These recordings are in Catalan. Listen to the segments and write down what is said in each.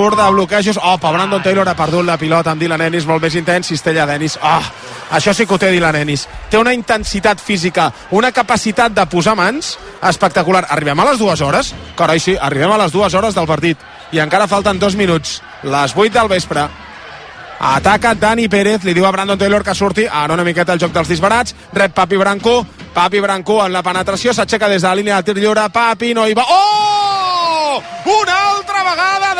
Tour de bloquejos. Opa, Brandon Taylor ha perdut la pilota amb Dylan Ennis, molt més intens, cistella d'Ennis. Ah, això sí que ho té Dylan Ennis. Té una intensitat física, una capacitat de posar mans espectacular. Arribem a les dues hores? Carai, sí, arribem a les dues hores del partit. I encara falten dos minuts. Les 8 del vespre. Ataca Dani Pérez, li diu a Brandon Taylor que surti, ara una miqueta el joc dels disbarats, rep Papi Brancó, Papi Brancó en la penetració, s'aixeca des de la línia de tir lliure, Papi no hi va... Oh! Una altra vegada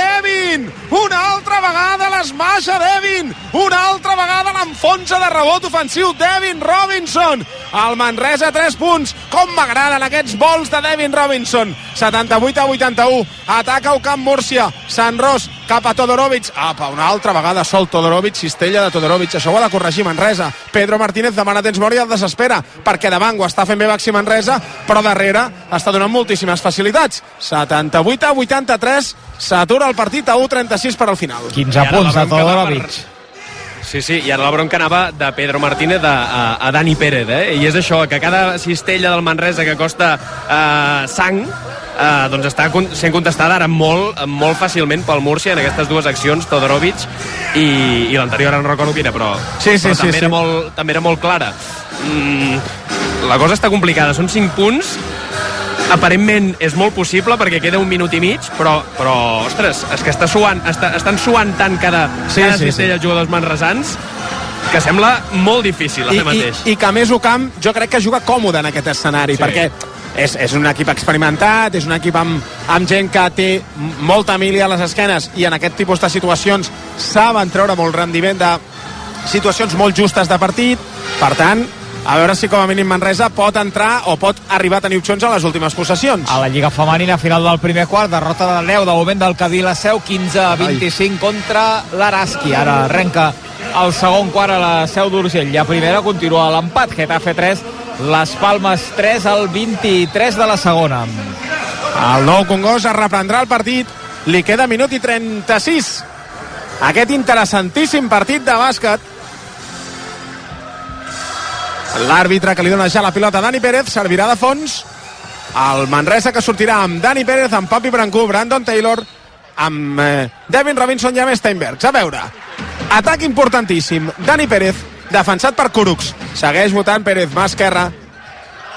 Devin! Una altra vegada l'esmaixa Devin! Una altra vegada l'enfonsa de rebot ofensiu Devin Robinson! El Manresa 3 punts. Com m'agraden aquests vols de Devin Robinson. 78 a 81. Ataca el Camp Múrcia. Sant Ros cap a Todorovic. Apa, una altra vegada sol Todorovic, cistella de Todorovic. Això ho ha de corregir Manresa. Pedro Martínez demana temps mort i el desespera, perquè davant ho està fent bé Baxi Manresa, però darrere està donant moltíssimes facilitats. 78 a 83, s'atura el partit a 1.36 per al final. 15 punts de Todorovic. Sí, sí, i ara la bronca anava de Pedro Martínez a, a, a Dani Pérez, eh? I és això, que cada cistella del Manresa que costa eh, sang, eh, doncs està sent contestada ara molt, molt fàcilment pel Múrcia en aquestes dues accions, Todorovic i, i l'anterior ara no recordo quina, però, sí, sí, però sí, també, sí. Era molt, també era molt clara. Mm, la cosa està complicada, són 5 punts, aparentment és molt possible perquè queda un minut i mig, però, però ostres, és que està suant, està, estan suant tant cada, Sí, cada sí, cistella sí. els jugadors manresans que sembla molt difícil I, ara mateix. i, i que a més Ocamp jo crec que juga còmode en aquest escenari Sí. perquè és, és un equip experimentat és un equip amb, amb gent que té molta milia a les esquenes i en aquest tipus de situacions saben treure molt rendiment de situacions molt justes de partit per tant a veure si com a mínim Manresa pot entrar o pot arribar a tenir opcions a les últimes possessions A la Lliga Femenina, final del primer quart, derrota de l'Eu, de moment del Cadí la Seu, 15 a 25 contra l'Araski. Ara arrenca el segon quart a la Seu d'Urgell. I a primera continua l'empat, Getafe 3, les Palmes 3 al 23 de la segona. El nou Congost es reprendrà el partit. Li queda minut i 36. Aquest interessantíssim partit de bàsquet. L'àrbitre que li dona ja la pilota a Dani Pérez servirà de fons. El Manresa que sortirà amb Dani Pérez, amb Papi Brancú, Brandon Taylor, amb eh, Devin Robinson i amb Steinbergs. A veure, atac importantíssim. Dani Pérez, defensat per Kuruks. Segueix votant Pérez, mà esquerra.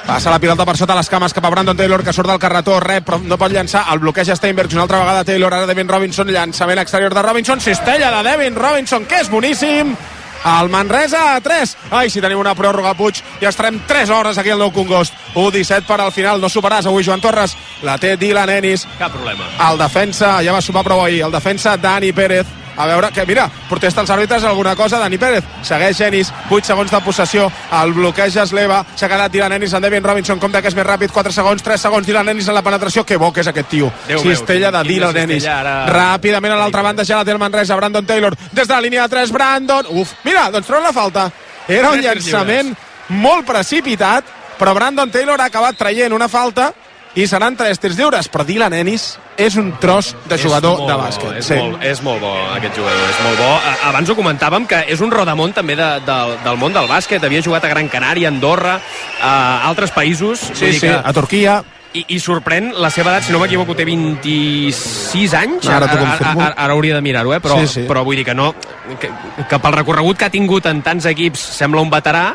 Passa la pilota per sota les cames cap a Brandon Taylor, que surt del carretó, rep, però no pot llançar. El bloqueja Steinbergs una altra vegada Taylor, ara Devin Robinson, llançament exterior de Robinson, cistella de Devin Robinson, que és boníssim. El Manresa a 3. Ai, si tenim una pròrroga, Puig, i estarem 3 hores aquí al Nou Congost. 1-17 per al final, no superàs avui, Joan Torres. La té Dylan Ennis. Cap problema. El defensa, ja va sumar prou ahir, el defensa Dani Pérez. A veure, que mira, protesta els àrbitres alguna cosa, Dani Pérez. Segueix Ennis, 8 segons de possessió, el bloqueja Esleva, s'ha quedat Dylan Ennis en Devin Robinson, compta que és més ràpid, 4 segons, 3 segons, Dylan Ennis en la penetració, que bo que és aquest tio. Déu meu, cistella de quina Dylan Ennis. ara. Ràpidament a l'altra banda ja la té el Manresa, Brandon Taylor, des de la línia de 3, Brandon, uf, mira, doncs treu la falta. Era un llançament molt precipitat, però Brandon Taylor ha acabat traient una falta i seran tres tirs lliures, però Dylan Ennis és un tros de jugador de bo, bàsquet. És, molt, és molt bo aquest jugador, és molt bo. Abans ho comentàvem que és un rodamont també de, de, del món del bàsquet. Havia jugat a Gran Canària, Andorra, a altres països. Sí, sí, que- a Turquia. I, I sorprèn la seva edat, si no m'equivoco, té 26 anys. Ara ara, ara, ara hauria de mirar-ho, eh? però, Sí, sí. però vull dir que no, que, que pel recorregut que ha tingut en tants equips sembla un veterà,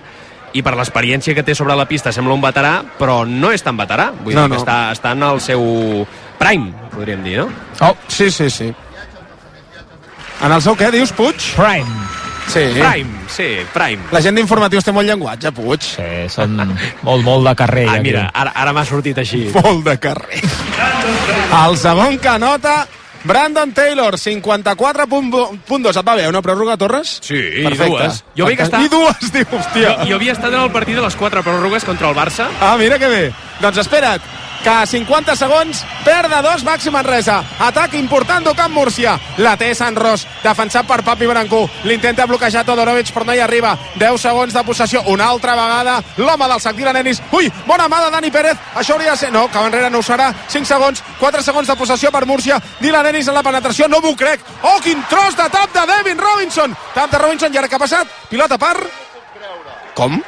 i per l'experiència que té sobre la pista sembla un veterà, però no és tan veterà. Vull No, dir que no. està, està en el seu prime, podríem dir, no? Oh, sí, sí, sí. En el seu què, dius, Puig? Prime. Sí. Prime, sí, prime. La gent d'informatius té molt llenguatge, Puig. Sí, són molt, molt de carrer. Ah, aquí. mira, ara, ara m'ha sortit així. Molt de carrer. El segon que anota Brandon Taylor, 54.2. Et va bé una pròrroga, Torres? Sí, i dues. Jo veig que està... I dues, diu, hòstia. Jo, jo havia estat en el partit de les quatre pròrrogues contra el Barça. Ah, mira que bé. Doncs espera't, que a 50 segons perd de dos Màxim Manresa. Atac important d'Ocamp Múrcia. La té Sant Ros, defensat per Papi Brancú. L'intenta bloquejar Todorovic, però no hi arriba. 10 segons de possessió. Una altra vegada l'home del sac Dylan Ennis. Ui, bona mà de Dani Pérez. Això hauria de ser... No, que enrere no ho serà. 5 segons, 4 segons de possessió per Múrcia. Dylan Ennis en la penetració. No m'ho crec. Oh, quin tros de tap de Devin Robinson. Tap de Robinson. I ara què ha passat? Pilota per... Com?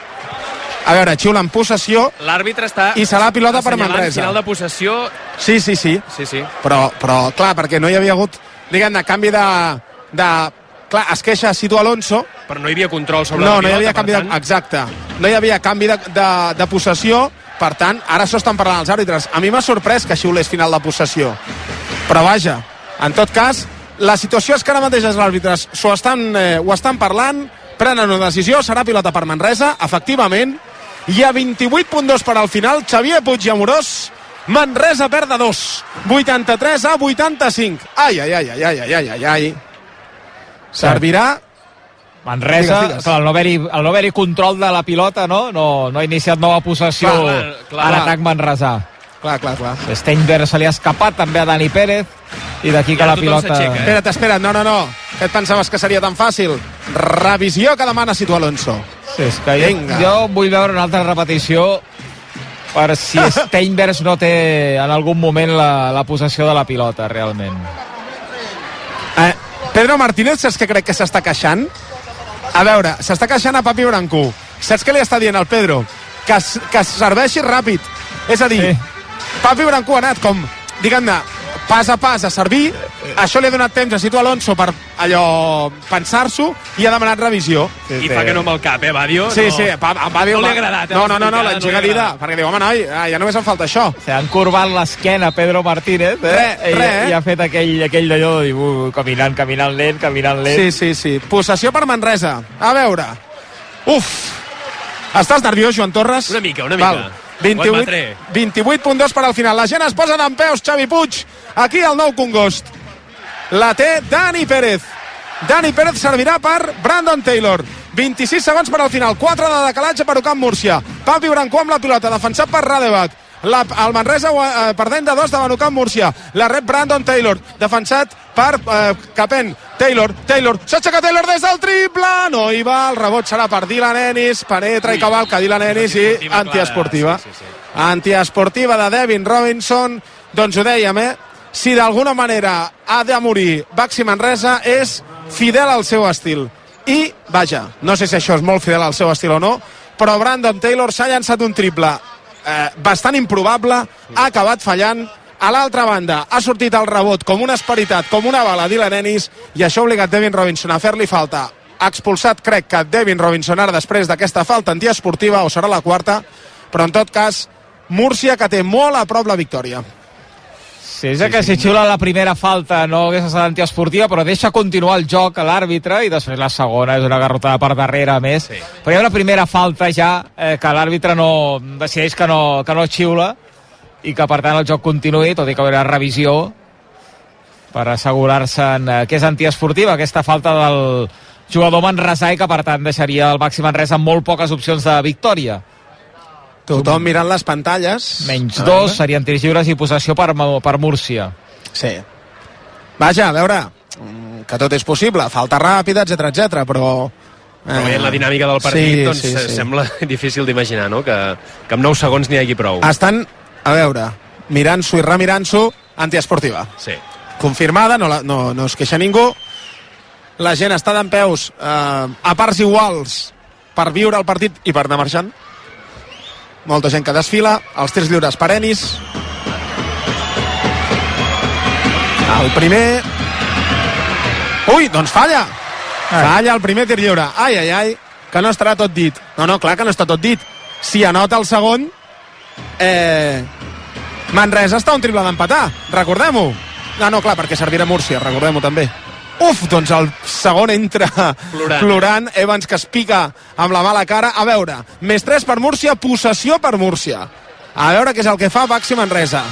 A veure, xiula en possessió L'àrbitre està... I serà pilota per Manresa. final de possessió... Sí, sí, sí. Sí, sí. Però, però clar, perquè no hi havia hagut diguem-ne, canvi de, de... Clar, es queixa Situ Alonso, Però no hi havia control sobre no, la no hi havia pilota, canvi per de... tant, Exacte. No hi havia canvi de, de, de possessió, per tant, ara s'ho estan parlant els àrbitres. A mi m'ha sorprès que xiulés final de possessió. Però vaja, en tot cas, la situació és que ara mateix els àrbitres s'ho estan, eh, ho estan parlant, prenen una decisió, serà pilota per Manresa, efectivament, hi ha 28.2 per al final, Xavier Puig i Amorós, Manresa perd de 2, 83 a 85. Ai, ai, ai, ai, ai, ai, ai, ai. Servirà Manresa, Digues, digues. clar, el no haver-hi haver control de la pilota, no? No, no ha iniciat nova possessió Clar, clar, a l'atac manresà. Clar, clar, clar. Steinberg se li ha escapat també a Dani Pérez i d'aquí que la pilota... eh? Espera't, espera't, no, no, no. Que et pensaves que seria tan fàcil? Revisió que demana Situ Alonso. És que jo, Vinga. jo vull veure una altra repetició per si Steinberg no té en algun moment la, la possessió de la pilota, realment. Eh, Pedro Martínez, saps què crec que s'està queixant? A veure, s'està queixant a Papi Brancú. Saps què li està dient al Pedro? Que, que serveixi ràpid. És a dir, sí. Papi Brancú ha anat com, diguem-ne, pas a pas a servir. Això li ha donat temps a Situ Alonso per allò pensar-s'ho i ha demanat revisió. I fa que no amb el cap, eh, Badio? Sí, no. sí, pa, va dir... No li ha agradat, eh, No, no, no, no l'engega no perquè diu, home, noi, ah, ja només em falta això. Se han corbat l'esquena Pedro Martínez eh? Re, I, re, eh? i ha fet aquell, aquell d'allò de dir, uh, caminant, caminant lent, caminant lent. Sí, sí, sí. Possessió per Manresa. A veure. Uf. Estàs nerviós, Joan Torres? Una mica, una mica. Val. Ho 28, admetré. 28.2 per al final. La gent es posa d'en peus, Xavi Puig, aquí al nou Congost. La té Dani Pérez. Dani Pérez servirà per Brandon Taylor. 26 segons per al final. 4 de decalatge per Ocamp Múrcia. Papi Brancó amb la pilota, defensat per Radebat. La, el Manresa eh, perdent de dos davant Ocamp Múrcia. La rep Brandon Taylor, defensat per eh, Capen. Taylor, Taylor, s'aixeca Taylor des del triple, no hi va, el rebot serà per Dylan Ennis, penetra i cavalca Dylan Ennis i Antiesportiva antiesportiva. clara, sí, sí, sí. Antiesportiva de Devin Robinson, doncs ho dèiem, eh? Si d'alguna manera ha de morir Baxi Manresa és fidel al seu estil. I, vaja, no sé si això és molt fidel al seu estil o no, però Brandon Taylor s'ha llançat un triple eh, bastant improbable, ha acabat fallant, a l'altra banda ha sortit el rebot com una esperitat, com una bala Dylan Ennis, i això ha obligat Devin Robinson a fer-li falta. Expulsat, crec que Devin Robinson ara després d'aquesta falta antiesportiva, o serà la quarta, però en tot cas, Múrcia que té molt a prop la victòria. Sí, és sí, que si xiula la primera falta no hagués estat antiesportiva, però deixa continuar el joc a l'àrbitre i després la segona és una garrotada per darrere a més. Sí. Però hi ha una primera falta ja eh, que l'àrbitre no decideix que no, que no xiula i que per tant el joc continuï, tot i que hi haurà revisió per assegurar-se eh, que és antiesportiva aquesta falta del jugador manresà i que per tant deixaria el màxim Manresa amb molt poques opcions de victòria. Tothom mirant les pantalles. Menys A dos, serien tirs lliures i possessió per, per Múrcia. Sí. Vaja, a veure, mm, que tot és possible, falta ràpida, etc etc, però... Però veient la dinàmica del partit, sí, doncs sí, sí. sembla difícil d'imaginar, no?, que, que amb 9 segons n'hi hagi prou. Estan, a veure, mirant-s'ho i remirant-s'ho, antiesportiva. Sí. confirmada, no, la, no, no es queixa ningú. La gent està d'en peus eh, a parts iguals per viure el partit i per anar marxant. Molta gent que desfila, els tirs lliures per Ennis. El primer... Ui, doncs falla! Falla el primer tir lliure. Ai, ai, ai, que no estarà tot dit. No, no, clar que no està tot dit. Si anota el segon, eh, Manresa està un triple d'empatar, recordem-ho. No, no, clar, perquè servirà Múrcia, recordem-ho també. Uf, doncs el segon entra Plorant. plorant, Evans que es pica amb la mala cara. A veure, més 3 per Múrcia, possessió per Múrcia. A veure què és el que fa Baxi Manresa.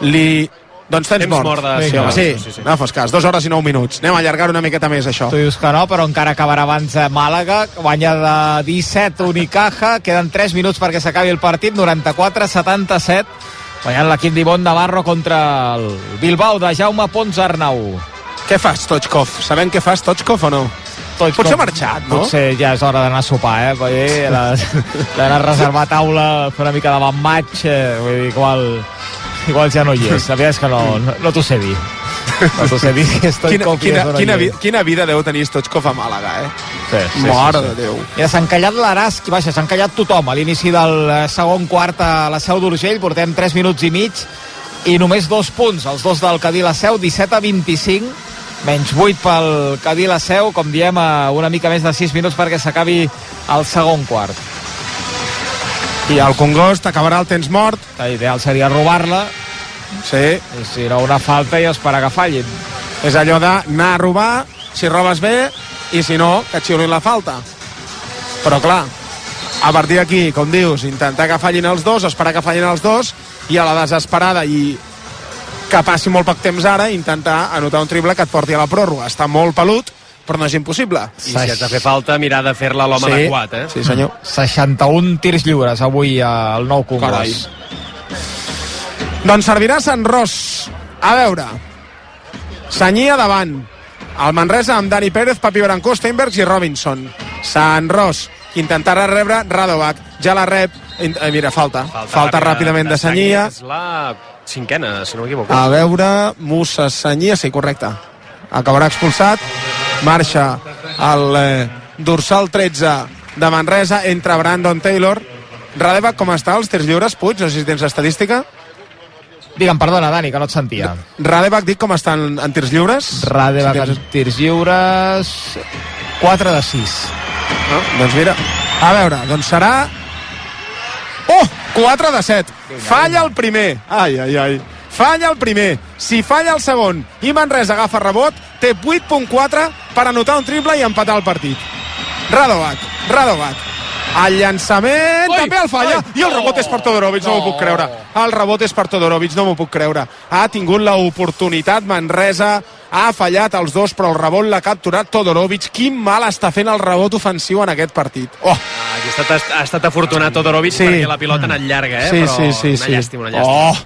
Li... Doncs temps, Temps mort de- Sí, Vinga. sí, Sí, sí, sí. no fos cas, 2 hores i 9 minuts. Anem a allargar una miqueta més, això. Tu dius que no, però encara acabarà abans a Màlaga, guanya de 17 Unicaja, queden 3 minuts perquè s'acabi el partit, 94-77, guanyant l'equip d'Ivon Navarro contra el Bilbao de Jaume Pons Arnau. Què fas, Stoichkov? Sabem què fas, Stoichkov, o no? Tots Potser com- ha marxat, no? Potser ja és hora d'anar a sopar, eh? Vull dir, d'anar a reservar taula, fer una mica de bon match, eh? vull dir, igual, igual ja no hi és. La veritat és que no, no, no t'ho sé dir. No t'ho sé dir que estoy Quina, quina, quina, vi- quina vida deu tenir Stoichkov a Màlaga, eh? Sí, sí, Mare sí, sí. de Déu. Ja s'ha encallat l'Arask, vaja, s'ha encallat tothom a l'inici del eh, segon quart a la Seu d'Urgell, portem 3 minuts i mig i només dos punts, els dos del Cadí la Seu, 17 a 25, menys 8 pel Cadí la Seu, com diem, a una mica més de 6 minuts perquè s'acabi el segon quart. I el Congost acabarà el temps mort. L'ideal seria robar-la, Sí, i si no una falta i esperar que fallin. és allò d'anar a robar, si robes bé, i si no, que xiulin la falta. Però clar, a partir d'aquí, com dius, intentar que fallin els dos, esperar que fallin els dos, i a la desesperada i que passi molt poc temps ara, intentar anotar un triple que et porti a la pròrroga. Està molt pelut, però no és impossible. I si has de fer falta, mirar de fer-la a l'home sí, adequat, eh? Sí, senyor. 61 tirs lliures avui al nou Carai. Congost. Doncs servirà Sant Ros. A veure. Senyia davant. El Manresa amb Dani Pérez, Papi Brancó, Steinbergs i Robinson. Sant Ros, que intentarà rebre Radovac. Ja la rep. Eh, mira, falta. Falta, falta ràpidament de Senyia. És la cinquena, si no m'equivoco. A veure, Musa Senyia, sí, correcte. Acabarà expulsat. Marxa el eh, dorsal 13 de Manresa entre Brandon Taylor. Radovac, com està els tirs lliures? Puig, no sé si tens estadística. Digue'm, perdona, Dani, que no et sentia. Radevac, dic com estan en tirs lliures? Radevac Si en tirs lliures 4 de 6 No? Doncs mira, a veure, doncs serà... Oh! 4 de 7. Falla el primer. Ai, ai, ai. Falla el primer. Si falla el segon i Manresa agafa rebot, té 8.4 per anotar un triple i empatar el partit. Radovac, Radovac. El llançament Ui, també el falla ai, i el rebot és per Todorovic, no, no. m'ho puc creure. El rebot és per Todorovic, no m'ho puc creure. Ha tingut l'oportunitat Manresa, ha fallat els dos, però el rebot l'ha capturat Todorovic. Quin mal està fent el rebot ofensiu en aquest partit. Oh, Ah, ha estat, ha estat afortunat Todorovic Sí. perquè la pilota ha anat llarga, eh? sí, però sí, sí, una sí. llàstima, una llàstima. Oh!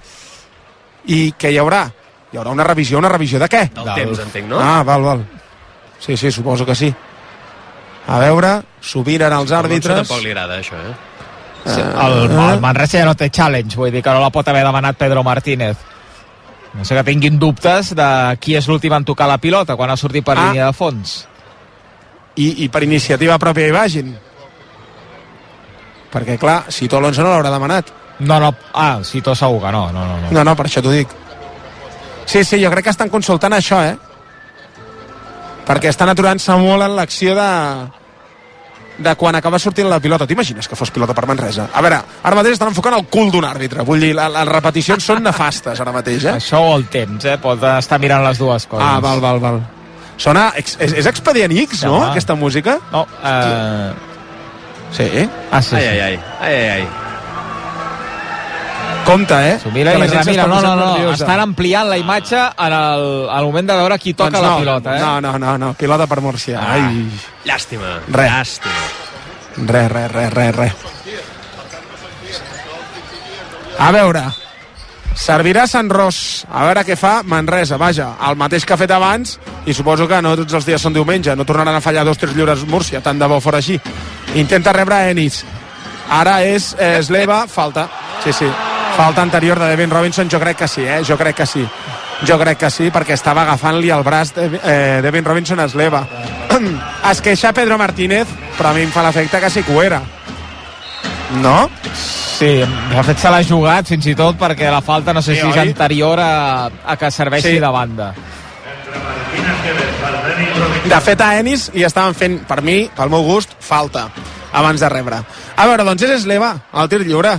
I què hi haurà? Hi haurà una revisió, una revisió de què? Del temps, entenc, no? Ah, val, val. Sí, sí, suposo que sí. A veure, s'ho miren els Alonso àrbitres. tampoc li agrada, això, eh? Sí, el, el Manresa ja no té challenge, vull dir que no la pot haver demanat Pedro Martínez. No sé que tinguin dubtes de qui és l'últim en tocar la pilota quan ha sortit per Ah. línia de fons. I, I per iniciativa pròpia hi vagin. Perquè, clar, si tu Alonso no l'haurà demanat. No, no, ah, sí, tot segur que no, no, no. no. No, no, per això t'ho dic. Sí, sí, jo crec que estan consultant això, eh? Perquè estan aturant-se molt en l'acció de de quan acaba sortint la pilota. T'imagines que fos pilota per Manresa? A veure, ara mateix estan enfocant el cul d'un àrbitre. Vull dir, la- les repeticions són nefastes ara mateix, eh? Això o el temps, eh? Pot estar mirant les dues coses. Ah, val, val, val. Sona... És, és Expedient X, no?, va. aquesta música? No, eh... Sí. Ah, sí, Ai, sí. ai, ai. ai, ai, ai. Compte, eh? S'ho mira i la remira. No, no, no. nerviosa. Estan ampliant la imatge en el, al moment de veure qui toca Doncs la no, pilota, eh? No, no, no, no. pilota per Múrcia. Ah. Ai, Llàstima, Res. llàstima. res, res, res, res, res. A veure, servirà Sant Ros, a veure què fa Manresa, vaja, el mateix que ha fet abans, i suposo que no tots els dies són diumenge, no tornaran a fallar dos tirs lliures Múrcia, tant de bo fora així. Intenta rebre Ennis, ara és eh, Sleva, falta, sí, sí, falta anterior de Devin Robinson, jo crec que sí, eh? jo crec que sí. Jo crec que sí, perquè estava agafant-li el braç de, eh, Devin Robinson a Sleva. es queixa Pedro Martínez, però a mi em fa l'efecte que sí que ho era. No? Sí, de fet se l'ha jugat fins i tot perquè la falta no sé Sí, si és oi? anterior a, a que serveixi Sí. de banda. De fet, a Ennis li estaven fent, per mi, pel meu gust, falta abans de rebre. A veure, doncs és Sleva, el tir lliure.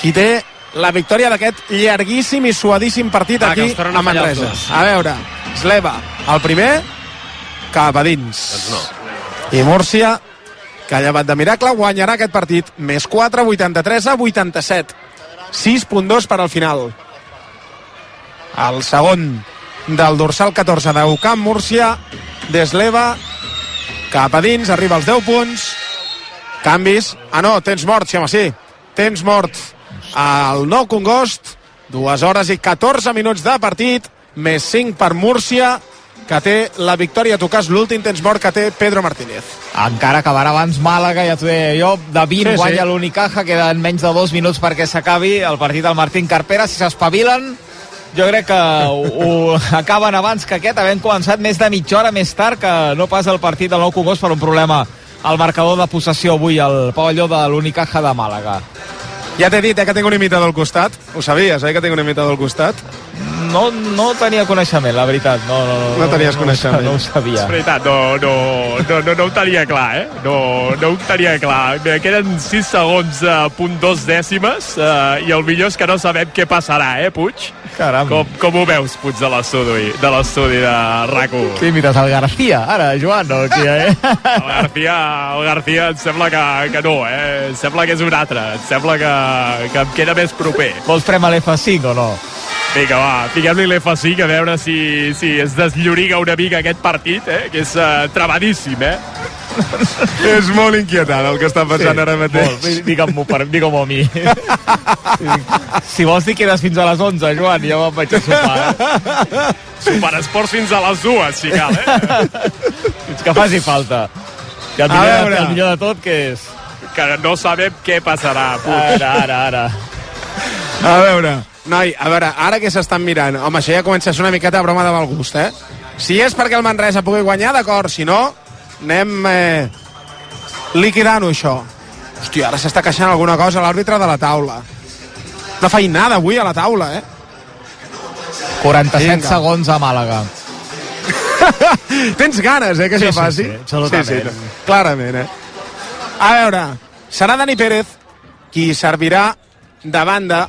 Qui té la victòria d'aquest llarguíssim i suadíssim partit Ah, aquí a Manresa. A veure, Sleva, el primer, cap a dins. Doncs no. I Múrcia, que ha llevat de miracle, guanyarà aquest partit. Més 4, 83 a 87. 6.2 per al final. El segon del dorsal 14 d'Eucamp, Múrcia, Desleva, cap a dins, arriba als 10 punts. Canvis. Ah, no, temps mort, sí, home, sí. Temps mort al nou Congost. 2 hores i 14 minuts de partit, més 5 per Múrcia, que té la victòria a tocar l'últim temps mort que té Pedro Martínez. Encara acabarà abans Màlaga, ja t'ho deia jo, de 20 Sí, sí. guanya l'Unicaja, queden menys de dos minuts perquè s'acabi el partit del Martín Carpera, si s'espavilen jo crec que ho, ho acaben abans que aquest, havent començat més de mitja hora més tard que no pas el partit del nou Congost per un problema al marcador de possessió avui al pavelló de l'Unicaja de Màlaga. Ja t'he dit eh, que tinc un imitador al costat. Ho sabies, eh, que tinc un imitador al costat? no, no tenia coneixement, la veritat. No, no, no, No tenies no, coneixement. No ho sabia. És veritat, no, no, no, no, no ho tenia clar, eh? No, no ho tenia clar. Bé, queden 6 segons, uh, punt dos dècimes, uh, i el millor és que no sabem què passarà, eh, Puig? Caram. Com, com ho veus, Puig, de l'estudi de, l'estudi de RAC1? Què imites, el García, ara, Joan, o qui, eh? El García, el García em sembla que, que no, eh? Em sembla que és un altre. Em sembla que, que em queda més proper. Vols prema l'F5 o no? Vinga, va, fiquem-li l'F5 a veure si, si es deslloriga una mica aquest partit, eh? Que és uh, trebadíssim, eh? És molt inquietant el que està passant ara mateix. Digue-m'ho per, digue a mi. si vols dir quedes fins a les 11, Joan, ja me'n vaig a sopar. Eh? Super esports fins a les dues, si cal, eh? Fins que faci falta. I el A millor, veure. el millor de tot, que és... Que no sabem què passarà, Puig. Ara, ara, ara. A veure, noi, a veure, ara que s'estan mirant, home, això ja comença a ser una miqueta broma de mal gust, eh? Si és perquè el Manresa pugui guanyar, d'acord, si no, anem eh, liquidant-ho, això. Hòstia, ara s'està queixant alguna cosa l'àrbitre de la taula. Una feinada avui a la taula, eh? 47 Vinga. segons a Màlaga. Tens ganes, eh, que Sí, això sí, faci? sí, absolutament. Sí, sí, clarament, eh? A veure, serà Dani Pérez qui servirà de banda.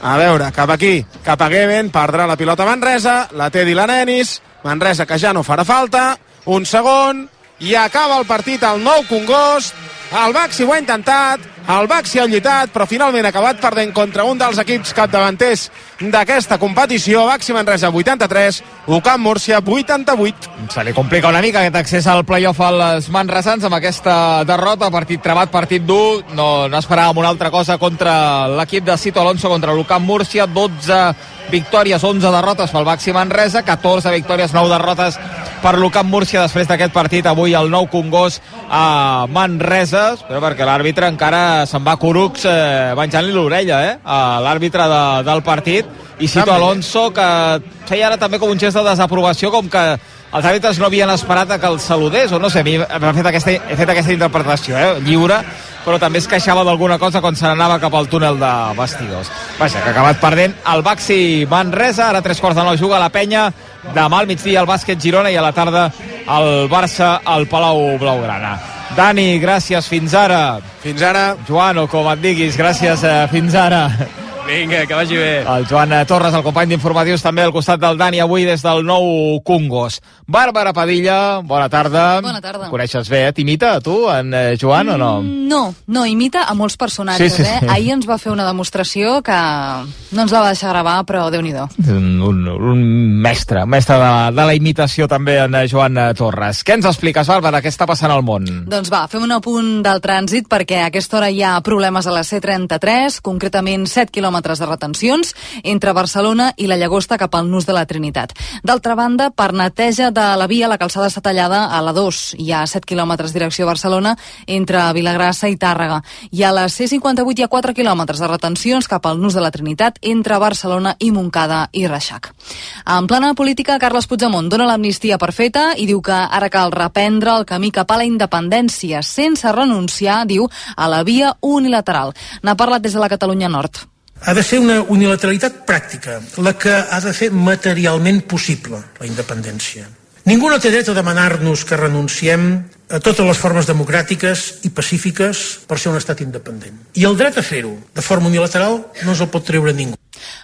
A veure, cap aquí, cap a Geven, perdrà la pilota Manresa, la té Dylan Ennis, Manresa que ja no farà falta, un segon, i acaba el partit al nou Congost, el Baxi ho ha intentat, el Baxi ha lluitat, però finalment ha acabat perdent contra un dels equips capdavanters d'aquesta competició, Baxi Manresa 83, Ucamp Múrcia 88. Se li complica una mica aquest accés al playoff als manresans amb aquesta derrota, partit trebat, partit dur, no, no esperàvem una altra cosa contra l'equip de Cito Alonso contra l'Ucamp Múrcia, 12 victòries, 11 derrotes pel Baxi Manresa, 14 victòries, 9 derrotes per l'Ucamp Múrcia després d'aquest partit, avui el nou Congost a Manresa, però perquè l'àrbitre encara se'n va a Curucs eh, venjant-li l'orella, eh, a l'àrbitre de, del partit, i Cito. Alonso, que feia ara també com un gest de desaprovació, com que els àrbitres no havien esperat que el saludés, o no sé, a mi m'ha fet aquesta, he fet aquesta interpretació, eh, lliure, però també es queixava d'alguna cosa quan se n'anava cap al túnel de vestidors. Vaja, que ha acabat perdent el Baxi Manresa, ara tres quarts de nou juga a la penya, demà al migdia el bàsquet Girona i a la tarda el Barça al Palau Blaugrana. Dani, gràcies, fins ara. Fins ara. Joan, o com et diguis, gràcies, eh, fins ara. Vinga, que vagi bé. El Joan eh, Torres, el company d'informatius, també al costat del Dani, avui des del nou Cungos. Bàrbara Padilla, bona tarda. Bona tarda. Coneixes bé, eh? T'imita, tu, en eh, Joan, o no? Mm, No, no, imita a molts personatges, Sí, sí, sí. eh? Ahir ens va fer una demostració que no ens la va deixar gravar, però déu nhi Un, un, un mestre, un mestre de, la- de la imitació també, en eh, Joan Torres. Què ens expliques, Bàrbara? Què està passant al món? Doncs va, fem un apunt del trànsit perquè a aquesta hora hi ha problemes a la C33, concretament 7 quilòmetres de retencions entre Barcelona i la Llagosta cap al nus de la Trinitat. D'altra banda, per neteja de la via, la calçada està tallada a la 2. Hi ha 7 quilòmetres direcció a Barcelona entre Vilagrassa i Tàrrega. I a la C58 hi ha 4 quilòmetres de retencions cap al nus de la Trinitat entre Barcelona i Montcada i Reixac. En plana política, Carles Puigdemont dona l'amnistia per feta i diu que ara cal reprendre el camí cap a la independència sense renunciar, diu, a la via unilateral. N'ha parlat des de la Catalunya Nord. Ha de ser una unilateralitat pràctica, la que ha de fer materialment possible la independència. Ningú no té dret a demanar-nos que renunciem a totes les formes democràtiques i pacífiques per ser un estat independent. I el dret a fer-ho de forma unilateral no ens el pot treure ningú.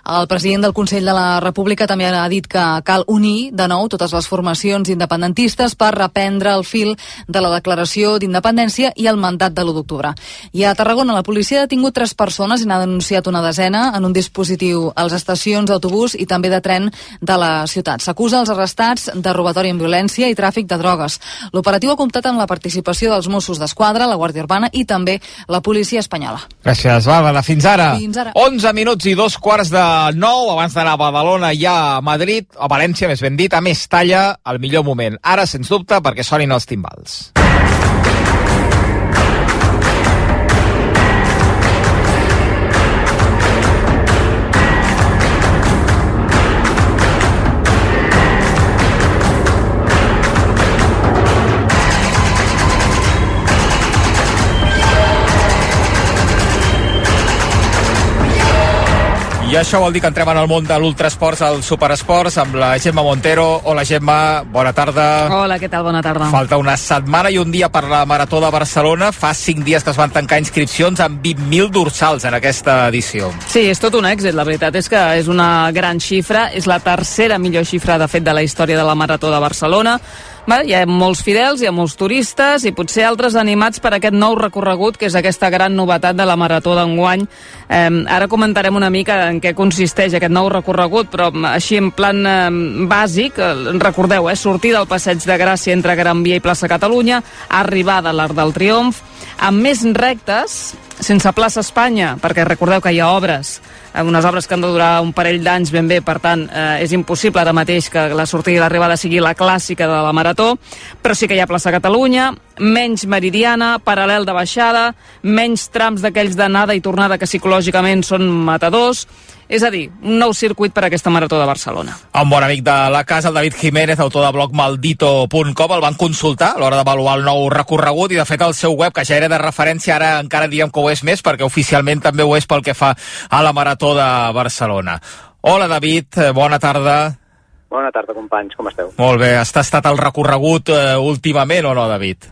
El president del Consell de la República també ha dit que cal unir de nou totes les formacions independentistes per reprendre el fil de la declaració d'independència i el mandat de l'1 d'octubre. I a Tarragona la policia ha detingut tres persones i n'ha denunciat una desena en un dispositiu a les estacions d'autobús i també de tren de la ciutat. S'acusa els arrestats de robatori amb violència i tràfic de drogues. L'operatiu ha comptat amb la participació dels Mossos d'Esquadra, la Guàrdia Urbana i també la policia espanyola. Gràcies, Bàrbara. Fins ara. Fins ara. 11 minuts i dos quarts de nou, abans d'anar a Badalona i a Madrid, a València, més ben dit, a Mestalla, al millor moment. Ara, sens dubte, perquè sonin els timbals. I això vol dir que entrem en el món de l'ultrasports, al superesports, amb la Gemma Montero. Hola, Gemma, bona tarda. Hola, què tal? Bona tarda. Falta una setmana i un dia per la Marató de Barcelona. Fa cinc dies que es van tancar inscripcions amb 20.000 dorsals en aquesta edició. Sí, és tot un èxit. La veritat és que és una gran xifra. És la tercera millor xifra, de fet, de la història de la Marató de Barcelona. Bé, hi ha molts fidels, hi ha molts turistes i potser altres animats per aquest nou recorregut, que és aquesta gran novetat de la Marató d'enguany. Eh, ara comentarem una mica en què consisteix aquest nou recorregut, però així en plan eh, bàsic, eh, recordeu, eh, sortir del Passeig de Gràcia entre Gran Via i plaça Catalunya, arribada a l'Arc del Triomf, amb més rectes, sense plaça Espanya, perquè recordeu que hi ha obres unes obres que han de durar un parell d'anys ben bé, per tant, eh, és impossible ara mateix que la sortida i l'arribada sigui la clàssica de la Marató, però sí que hi ha plaça Catalunya, menys meridiana, paral·lel de baixada, menys trams d'aquells d'anada i tornada que psicològicament són matadors, és a dir, un nou circuit per a aquesta Marató de Barcelona. Un bon amic de la casa, el David Jiménez, autor de blog maldito.com, el van consultar a l'hora d'avaluar el nou recorregut i de fet el seu web, que ja era de referència, ara encara diem que ho és més perquè oficialment també ho és pel que fa a la Marató de Barcelona. Hola David, eh, bona tarda. Bona tarda, companys, com esteu? Molt bé, has tastat el recorregut eh, últimament o no, David?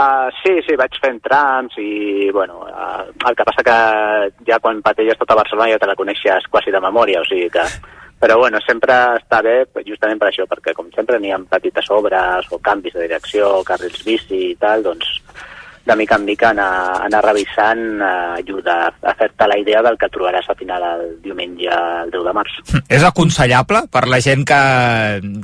Uh, sí, sí, vaig fent trams i, bueno, uh, el que passa que ja quan patelles tota Barcelona ja te la coneixes quasi de memòria, o sigui que... Però, bueno, sempre està bé justament per això, perquè com sempre n'hi ha petites obres o canvis de direcció, carrils bici i tal, doncs de mica en mica anar, anar revisant eh, ajuda a fer-te la idea del que trobaràs a final el diumenge el 10 de març. És aconsellable per la gent que,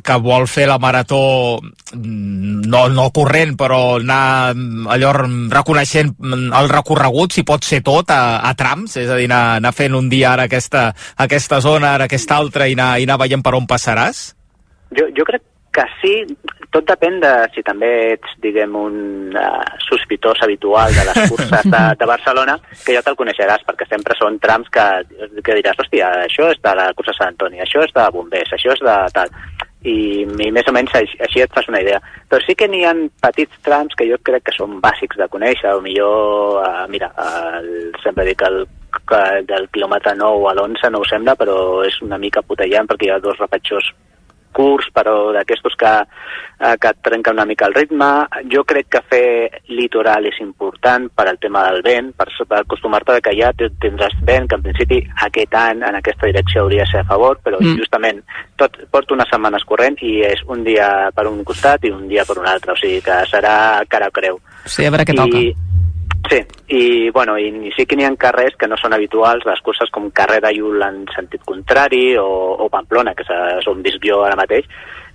que vol fer la marató mm, no, no corrent, però anar allò reconeixent el recorregut, si pot ser tot, a, a trams, és a dir, anar, anar fent un dia ara aquesta, aquesta zona, ara aquesta altra, i anar, i anar veient per on passaràs? Jo, jo crec que sí, tot depèn de si també ets, diguem, un uh, sospitós habitual de les curses de, de Barcelona, que ja te'l coneixeràs, perquè sempre són trams que, que diràs, hòstia, això és de la cursa Sant Antoni, això és de bombers, això és de tal i, i més o menys així, així et fas una idea. Però sí que n'hi ha petits trams que jo crec que són bàsics de conèixer, o millor, uh, mira, el, sempre dic el que del quilòmetre 9 a l'11 no ho sembla, però és una mica putellant perquè hi ha dos repatxors curts, però d'aquestos que, eh, que et trenquen una mica el ritme. Jo crec que fer litoral és important per al tema del vent, per, per acostumar-te que ja tindràs vent, que en principi aquest any en aquesta direcció hauria de ser a favor, però mm. justament tot porto unes setmanes corrent i és un dia per un costat i un dia per un altre, o sigui que serà cara creu. Sí, a veure què I, toca Sí, i, bueno, i, i sí que n'hi ha carrers que no són habituals, les curses com carrer de Iul en sentit contrari o, o Pamplona, que és on visc jo ara mateix,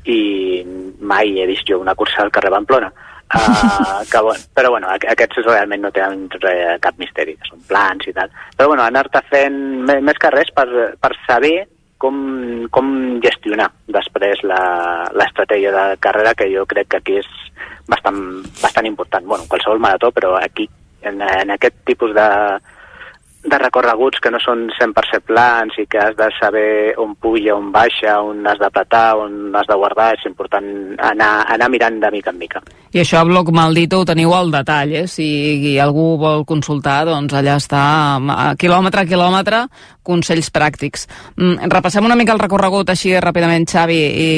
i mai he vist jo una cursa al carrer Pamplona. Uh, que, bueno, però bueno, aquests realment no tenen res, cap misteri, són plans i tal. Però bueno, anar-te fent més carrers per, per saber com, com gestionar després l'estratègia de carrera, que jo crec que aquí és bastant, bastant important. Bueno, qualsevol marató, però aquí en, en aquest tipus de, de recorreguts que no són 100% plans i que has de saber on puja, on baixa, on has d'apretar, on has de guardar, és important anar, anar mirant de mica en mica. I això a Bloc Maldito ho teniu al detall, eh? Si algú vol consultar, doncs allà està, a quilòmetre a quilòmetre, consells pràctics. Mm, repassem una mica el recorregut així ràpidament, Xavi i,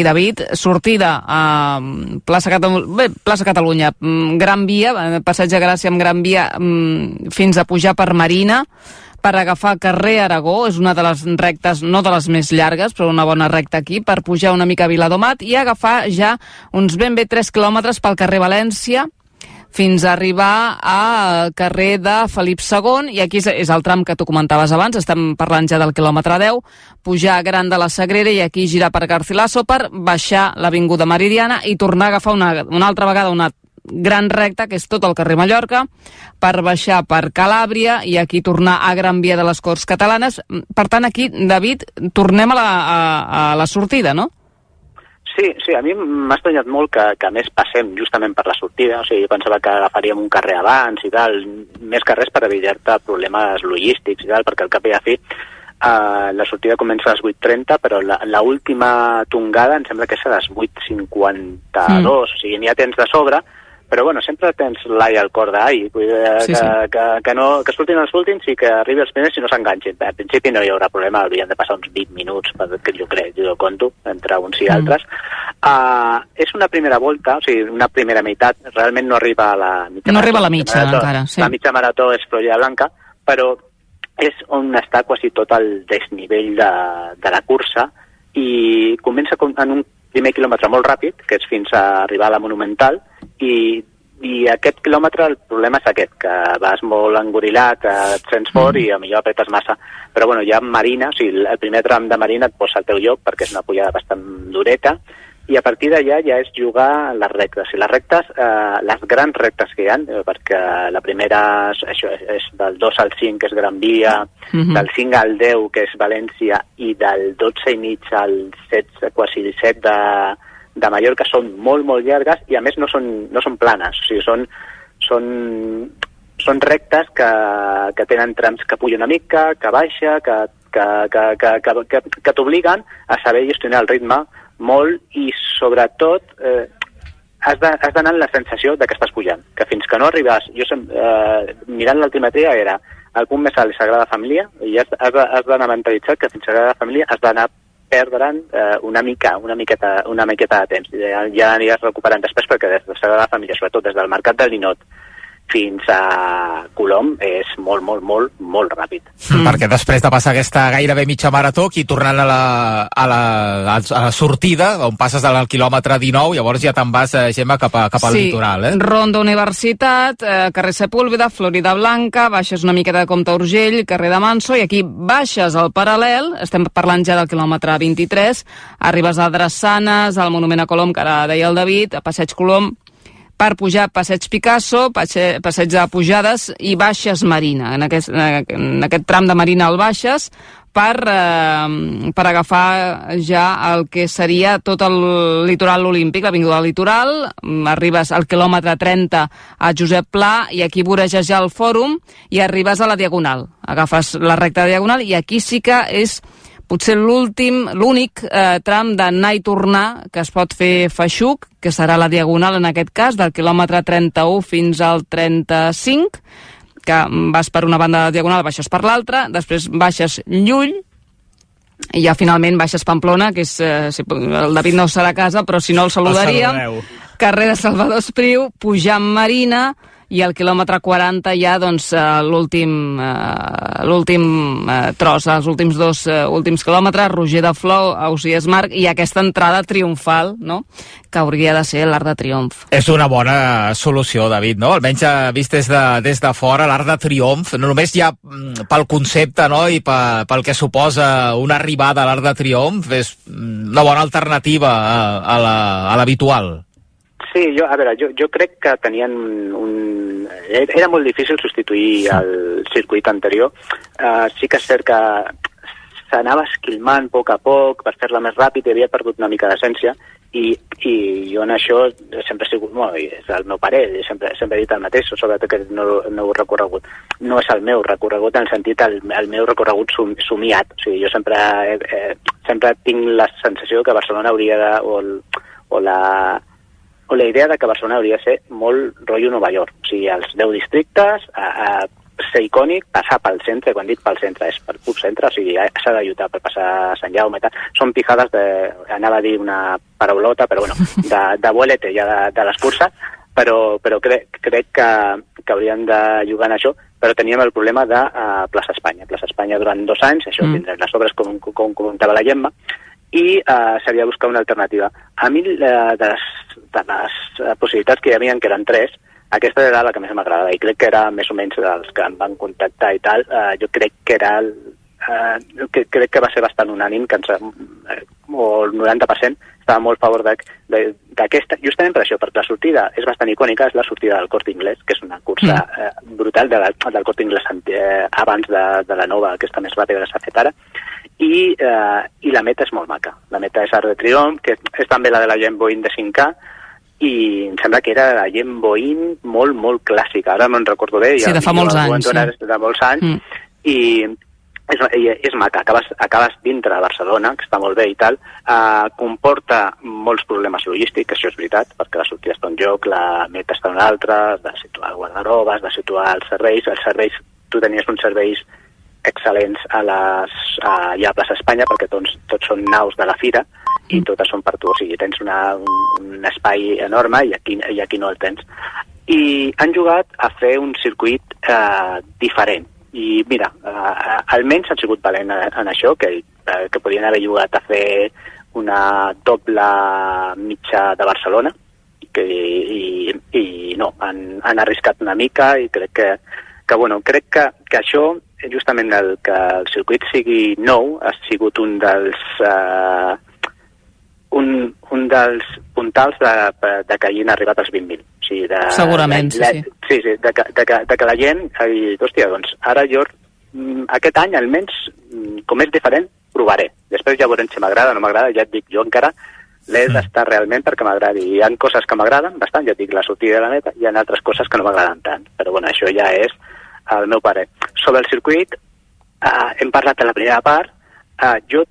i David. Sortida a plaça, Catalu Bé, plaça Catalunya, mm, Gran Via, eh, passeig de Gràcia amb Gran Via mm, fins a pujar per Marina, per agafar carrer Aragó, és una de les rectes, no de les més llargues, però una bona recta aquí, per pujar una mica a Viladomat i agafar ja uns ben bé 3 quilòmetres pel carrer València, fins a arribar a carrer de Felip II, i aquí és el tram que tu comentaves abans, estem parlant ja del quilòmetre 10, pujar a Gran de la Sagrera i aquí girar per Garcilaso per baixar l'Avinguda Meridiana i tornar a agafar una, una altra vegada una gran recta, que és tot el carrer Mallorca, per baixar per Calàbria i aquí tornar a Gran Via de les Corts Catalanes. Per tant, aquí, David, tornem a la, a, a la sortida, no? Sí, sí, a mi m'ha estranyat molt que, que més passem justament per la sortida, o sigui, jo pensava que agafaríem un carrer abans i tal, més carrers per evitar-te problemes logístics i tal, perquè al cap i a fi uh, la sortida comença a les 8.30, però la última tongada em sembla que és a les 8.52, mm. o sigui, n'hi ha temps de sobre, però bueno, sempre tens l'ai al cor d'ai, vull dir, Sí, que, sí. Que, que, no, que surtin els últims i que arribi els primers i no s'enganxin. Al principi no hi haurà problema, haurien de passar uns 20 minuts, perquè jo crec, jo conto, entre uns i Mm. altres. Uh, és una primera volta, o sigui, una primera meitat, realment no arriba a la mitja No marató. arriba a la mitja, marató. encara, sí. La mitja marató és Florida Blanca, però és on està quasi tot el desnivell de, de la cursa i comença com- en un primer quilòmetre molt ràpid, que és fins a arribar a la Monumental, i, i aquest quilòmetre el problema és aquest, que vas molt engorilat, que et sents fort i a millor apretes massa. Però bueno, ja Marina, o sigui, el primer tram de Marina et posa al teu lloc perquè és una pujada bastant dureta, i a partir d'allà ja és jugar les rectes. I les rectes, eh, les grans rectes que hi ha, eh, perquè la primera és, això, és, del 2 al 5, que és Gran Via, Mhm. del 5 al 10, que és València, i del 12 i mig al 16, quasi 17 de, de Mallorca, són molt, molt llargues i a més no són, no són planes, o sigui, són, són, són rectes que, que tenen trams que puja una mica, que baixa, que, que, que, que, que, que, que t'obliguen a saber gestionar el ritme molt i sobretot eh, has d'anar amb la sensació de que estàs pujant, que fins que no arribes, jo sem, eh, mirant l'altimetria era el punt més alt és Sagrada Família i has, has, has d'anar mentalitzat que fins a Sagrada Família has d'anar perdre'n eh, una mica, una miqueta, una miqueta de temps. Ja, ja aniràs recuperant després perquè des de Sagrada Família, sobretot des del Mercat del Ninot fins a Colom, és molt, molt, molt, molt ràpid. Mm. Perquè després de passar aquesta gairebé mitja marató, aquí tornant a la, a la, a la sortida, on passes del quilòmetre 19, llavors ja te'n vas, eh, Gemma, cap, a, cap al sí, litoral, eh? Ronda Universitat, eh, carrer Sepúlveda, Florida Blanca, baixes una miqueta de Comte Urgell, carrer de Manso, i aquí baixes al paral·lel, estem parlant ja del quilòmetre 23, arribes a Drassanes, al Monument a Colom, que ara deia el David, a Passeig Colom, per pujar Passeig Picasso, passe- Passeig de Pujades i Baixes Marina. En aquest, en aquest tram de Marina al Baixes per, eh, per agafar ja el que seria tot el litoral olímpic, l'avinguda del litoral, mm, arribes al quilòmetre 30 a Josep Pla i aquí voreges ja el fòrum i arribes a la Diagonal. Agafes la recta Diagonal i aquí sí que és potser l'últim, l'únic eh, tram d'anar i tornar que es pot fer feixuc, que serà la diagonal en aquest cas, del quilòmetre 31 fins al 35, que vas per una banda de diagonal, baixes per l'altra, després baixes Llull, i ja finalment baixes Pamplona, que és, eh, si, el David no serà a casa, però si no el saludaríem, saludeu. carrer de Salvador Espriu, pujant Marina, i al quilòmetre 40 ja doncs, eh, l'últim eh, l'últim eh, tros, els últims dos eh, últims quilòmetres, Roger de Flor, Ausias Marc, i aquesta entrada triomfal, no?, que hauria de ser l'Arc de Triomf. És una bona solució, David, no? Almenys vist des de, des de fora, l'art de triomf, no només ja mm, pel concepte no? i pe, pel que suposa una arribada a l'art de triomf, és mm, una bona alternativa a, a l'habitual. Sí, jo, a veure, jo, jo crec que tenien un... Era molt difícil substituir el circuit anterior. Uh, sí que és cert que s'anava esquilmant a poc a poc per fer-la més ràpid i havia perdut una mica d'essència i, i jo en això sempre he sigut i és el meu pare, i sempre, sempre he dit el mateix, sobretot que no, no ho he recorregut. No és el meu recorregut en el sentit el, el meu recorregut sum, somiat. O sigui, jo sempre, eh, eh, sempre tinc la sensació que Barcelona hauria de... o, el, o la la idea de que Barcelona hauria de ser molt rotllo Nova York. O sigui, els 10 districtes, a, a ser icònic, passar pel centre, quan dic pel centre és pel pur centre, o sigui, s'ha de lluitar per passar a Sant Jaume i tal. Són pijades de, anava a dir una paraulota, però bueno, de, de vuelete ja de, de les curses, però, però crec, crec que, que haurien de jugar en això, però teníem el problema de uh, Plaça Espanya. Plaça Espanya durant dos anys, això Mm. mm. tindrem les obres com, com comentava la Gemma, i uh, s'havia de buscar una alternativa. A mi, uh, de les, de les uh, possibilitats que hi havia, que eren tres, aquesta era la que més m'agradava i crec que era més o menys dels que em van contactar i tal, uh, jo crec que era el, uh, que, crec que va ser bastant unànim que ens, uh, o el 90% estava molt a favor de- de- d'aquesta, justament per això, perquè la sortida és bastant icònica, és la sortida del Corte Inglés, que és una cursa Mm. eh, brutal de la, del Corte Inglés eh, abans de, de la nova, aquesta més ràpida que s'ha fet ara, i, eh, i la meta és molt maca. La meta és Arc de Triomf, que és també la de la Gent Boeing de 5K, i em sembla que era la Gent Boeing molt, molt clàssica. Ara no en recordo bé. Sí, de fa molts anys, sí. De molts anys. Mm. I, és, és maca, acabes, acabes dintre de Barcelona, que està molt bé i tal, eh, comporta molts problemes logístics, això és veritat, perquè la sortida està un lloc, la meta està en un altre, has de situar guardarobes, has de situar els serveis, els serveis, tu tenies uns serveis excel·lents a les, a, ja a Plaça Espanya, perquè tots, tots són naus de la fira, i totes són per tu, o sigui, tens una, un, un espai enorme i aquí, i aquí no el tens. I han jugat a fer un circuit eh, diferent, i mira, eh, almenys han sigut valent en, en això, que, eh, que podien haver jugat a fer una doble mitja de Barcelona, que, i, i no, han, han arriscat una mica i crec que, que, bueno, crec que, que això, justament el que el circuit sigui nou, ha sigut un dels... Eh, un, un dels puntals de, de que hagin arribat als 20.000. O sigui, de, Segurament, de, sí, sí. Sí, sí, de, que, de, que, de que la gent ha dit, hòstia, doncs ara jo mm, aquest any almenys, mm, com és diferent, provaré. Després ja veurem si m'agrada o no m'agrada, ja et dic, jo encara l'he d'estar realment perquè m'agradi. Hi ha coses que m'agraden bastant, ja et dic, la sortida de la neta, hi ha altres coses que no m'agraden tant. Però bueno, això ja és el meu pare. Sobre el circuit, eh, hem parlat de la primera part, eh, jo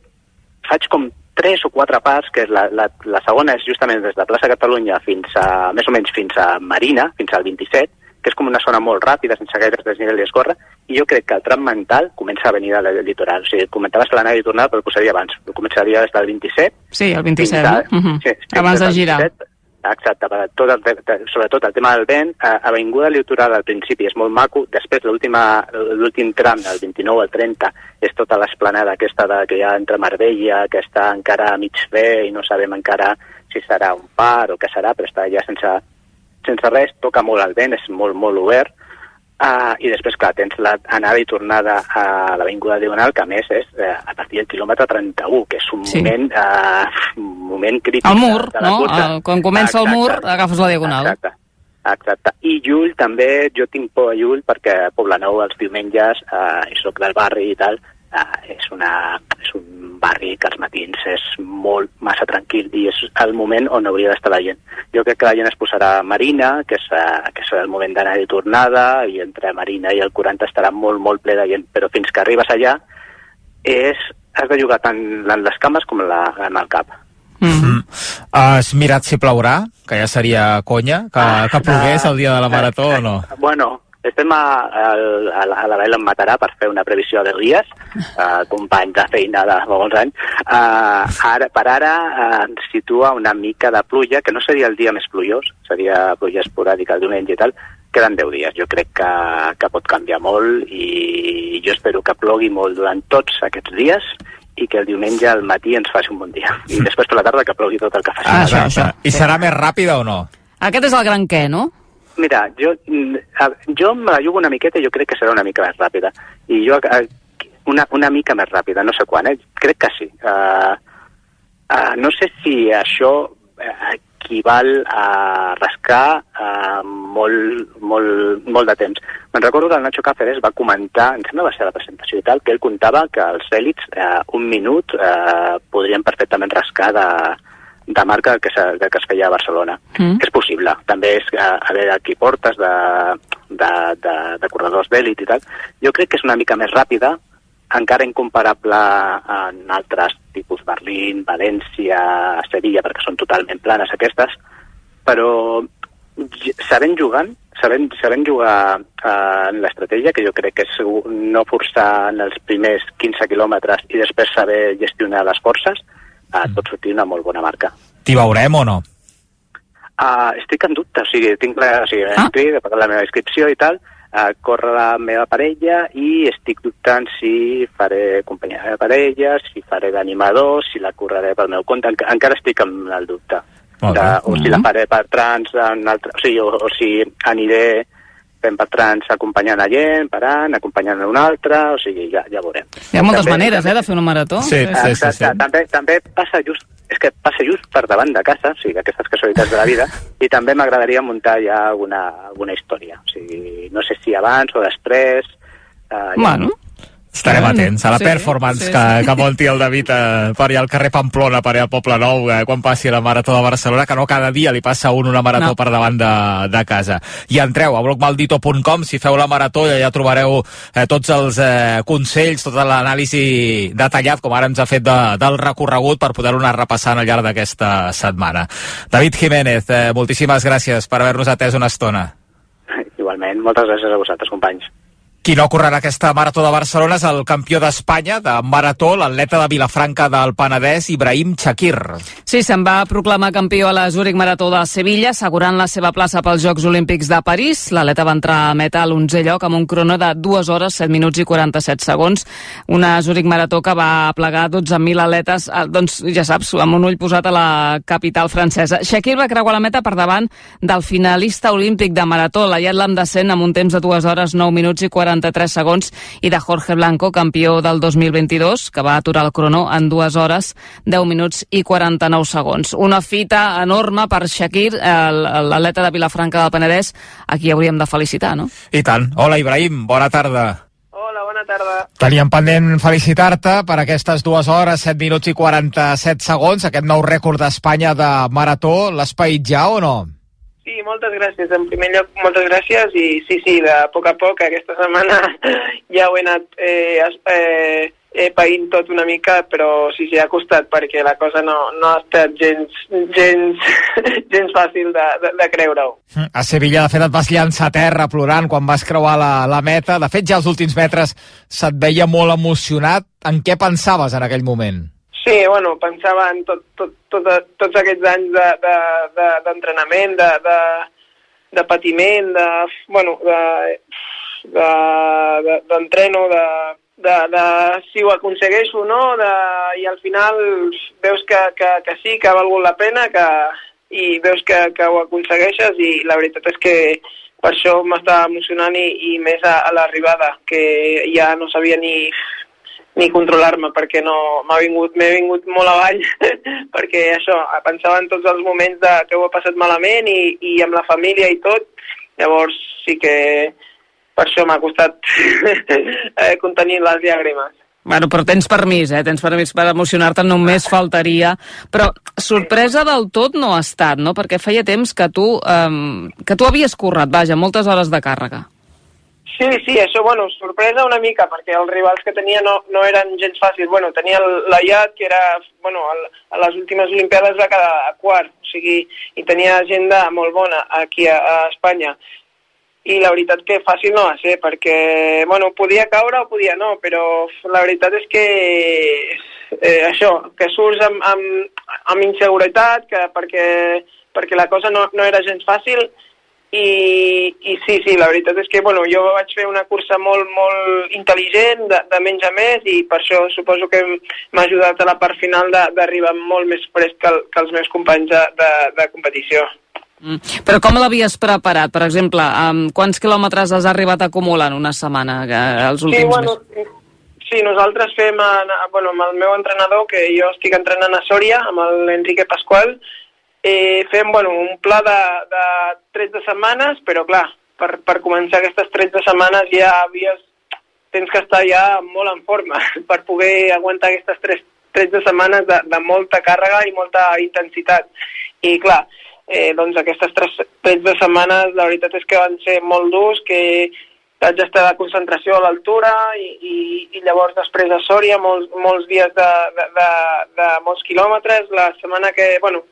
faig com tres o quatre parts, que és la, la, la segona és justament des de plaça Catalunya fins a, més o menys fins a Marina, fins al 27, que és com una zona molt ràpida, sense gaire desnivell i escorre, i jo crec que el tram mental comença a venir del litoral. O sigui, comentaves que l'anada i tornada, però el posaria abans. Començaria des del 27. Sí, el 27, fins a- no? Uh -huh. sí, Abans de girar. 27. Exacte, per tot el, sobretot el tema del vent, eh, Avinguda Litoral al principi és molt maco, després l'últim tram, del 29 al 30, és tota l'esplanada aquesta de, que hi ha entre Marbella, que està encara a mig fer i no sabem encara si serà un par o què serà, però està ja sense, sense res, toca molt el vent, és molt, molt obert, Uh, I després, clar, tens l'anada i tornada a l'Avinguda Diagonal, que a més és uh, a partir del quilòmetre 31, que és un Sí. moment, uh, un moment crític El mur, de, de no? cursa. El- quan comença el mur, agafes la diagonal. Exacte. Exacte. I Llull també, jo tinc por a Llull perquè a Poblenou els diumenges, eh, i soc del barri i tal, eh, és, una, és un barri que als matins és molt massa tranquil i és el moment on hauria d'estar la gent. Jo crec que la gent es posarà a Marina, que és, eh, que és el moment d'anar i tornada, i entre Marina i el 40 estarà molt, molt ple de gent, però fins que arribes allà és, has de jugar tant en les cames com en, la, en el cap. Mm. Has mirat si plourà? Que ja seria conya, que, que plogués el dia de la marató o no? Bueno, estem a, a, a, la- a la Vela em matarà per fer una previsió de dies, uh, company de feina de molts anys. Uh, ara, per ara uh, ens situa una mica de pluja, que no seria el dia més plujós, seria pluja esporàdica el diumenge i tal, queden 10 dies. Jo crec que, que pot canviar molt i jo espero que plogui molt durant tots aquests dies i que el diumenge al matí ens faci un bon dia. I després per la tarda que plogui tot el que faci. Ah, això, això. I serà més ràpida o no? Aquest és el gran què, no? Mira, jo, mm, jo me la jugo una miqueta i jo crec que serà una mica més ràpida. I jo, una, una mica més ràpida, no sé quan, eh? Crec que sí. Uh, uh, no sé si això eh, equival a rascar uh, molt, molt, molt de temps. Me'n recordo que el Nacho Cáceres va comentar, em sembla va ser la presentació i tal, que ell contava que els èlits eh, un minut eh, podrien perfectament rascar de, de marca que, se, que es feia a Barcelona. Mm. És possible. També és eh, haver aquí portes de, de, de, de corredors d'èlit i tal. Jo crec que és una mica més ràpida, encara incomparable en altres tipus Berlín, València, Sevilla, perquè són totalment planes aquestes, però sabent jugant, sabent, sabent jugar eh, en l'estratègia, que jo crec que és no forçar en els primers 15 quilòmetres i després saber gestionar les forces, eh, pot sortir una molt bona marca. T'hi veurem o no? Uh, estic en dubte, o sigui, tinc la, o sigui, Ah. pagat la meva inscripció i tal, uh, corre la meva parella i estic dubtant si faré companyia de parella, si faré d'animador, si la correré pel meu compte, Enca encara estic amb el dubte. De, o si la faré per trans, en altre, o, sigui, o, o si aniré fent per trans acompanyant a gent, parant, acompanyant a un altre, o sigui, ja, ja veurem. Hi ha moltes També- maneres, eh, de fer una marató. Sí. Exacte, també, també passa just és que passa just per davant de casa, o sigui, aquestes casualitats de la vida, i també m'agradaria muntar ja alguna, alguna història. O sigui, no sé si abans o després... Eh, ja- Bueno, Estarem Bueno, atents a la sí, performance sí, que, sí. que munti el David eh, per allà al carrer Pamplona, per allà al Poble Nou, eh, quan passi la Marató de Barcelona, que no cada dia li passa un una marató No. per davant de, de casa. I entreu a blogmaldito.com, si feu la marató ja, ja trobareu eh, tots els eh, consells, tota l'anàlisi detallat, com ara ens ha fet de, del recorregut, per poder-ho anar repassant al llarg d'aquesta setmana. David Jiménez, eh, moltíssimes gràcies per haver-nos atès una estona. Igualment, moltes gràcies a vosaltres, companys. Qui no correrà aquesta Marató de Barcelona és el campió d'Espanya de Marató, l'atleta de Vilafranca del Penedès, Ibrahim Chakir. Sí, se'n va proclamar campió a la Zurich Marató de Sevilla, assegurant la seva plaça pels Jocs Olímpics de París. L'atleta va entrar a meta a l'11è lloc amb un crono de 2 hores, 7 minuts i 47 segons. Una Zurich Marató que va plegar 12.000 atletes, eh, doncs ja saps, amb un ull posat a la capital francesa. Shakir va creuar la meta per davant del finalista olímpic de Marató, l'Ayat Lamdacen, amb un temps de 2 hores, 9 minuts i 43 segons, i de Jorge Blanco, campió del 2022, que va aturar el crono en 2 hores, 10 minuts i 49 segons. Una fita enorme per Shakir, l'atleta de Vilafranca del Penedès, a qui hauríem de felicitar, no? I tant. Hola, Ibrahim, bona tarda. Hola, bona tarda. Teníem pendent felicitar-te per aquestes dues hores, 7 minuts i 47 segons, aquest nou rècord d'Espanya de Marató. L'has paït ja o no? Sí, moltes gràcies. En primer lloc, moltes gràcies i sí, sí, de poc a poc, aquesta setmana ja ho he anat eh, eh, eh, païnt tot una mica, però sí, sí, ha costat perquè la cosa no, no ha estat gens, gens, gens fàcil de, de, de creure-ho. A Sevilla, de fet, et vas llançar a terra plorant quan vas creuar la, la meta. De fet, ja els últims metres se't veia molt emocionat. En què pensaves en aquell moment? Sí, bueno, pensava en tot, tot, tot, tots aquests anys d'entrenament, de, de, de, de, de patiment, de, bueno, de, de, de, d'entreno, de, de, de si ho aconsegueixo o no, de, i al final veus que, que, que sí, que ha valgut la pena, que, i veus que, que ho aconsegueixes i la veritat és que per això m'estava emocionant i, i més a, a l'arribada, que ja no sabia ni, ni controlar-me perquè no m'ha vingut m'he vingut molt avall perquè això, pensava en tots els moments de, que ho he passat malament i, i amb la família i tot. Llavors sí que per això m'ha costat eh, contenir les llàgrimes Bueno, però tens permís, eh? Tens permís per emocionar-te, només faltaria. Però sorpresa del tot no ha estat, no? Perquè feia temps que tu, um, que tu havies currat, vaja, moltes hores de càrrega. Sí, sí, això, bueno, sorpresa una mica, perquè els rivals que tenia no, no eren gens fàcils. Bueno, tenia l'Ayat, que era, bueno, el, a les últimes Olimpiades va quedar a quart, o sigui, i tenia agenda molt bona aquí a, a Espanya. I la veritat que fàcil no va ser, perquè, bueno, podia caure o podia no, però la veritat és que eh, això, que surts amb, amb, amb inseguretat, que perquè, perquè la cosa no, no era gens fàcil, i, i sí, sí, la veritat és que bueno, jo vaig fer una cursa molt, molt intel·ligent, de, de menys a més, i per això suposo que m'ha ajudat a la part final d'arribar molt més fresc que, el, que els meus companys de, de, de competició. Mm. Però com l'havies preparat? Per exemple, amb quants quilòmetres has arribat a acumular en una setmana, eh, els Sí, últims bueno, mesos? sí, nosaltres fem, en, bueno, amb el meu entrenador, que jo estic entrenant a Sòria, amb l'Enrique Pasqual, eh, fem bueno, un pla de, de 13 setmanes, però clar, per, per començar aquestes 13 setmanes ja havies, tens que estar ja molt en forma per poder aguantar aquestes 3, 13 setmanes de, de molta càrrega i molta intensitat. I clar, eh, doncs aquestes 3, 13 setmanes la veritat és que van ser molt durs, que vaig estar de concentració a l'altura i, i, i llavors després a Sòria molts, molts dies de, de, de, de molts quilòmetres. La setmana que, bueno,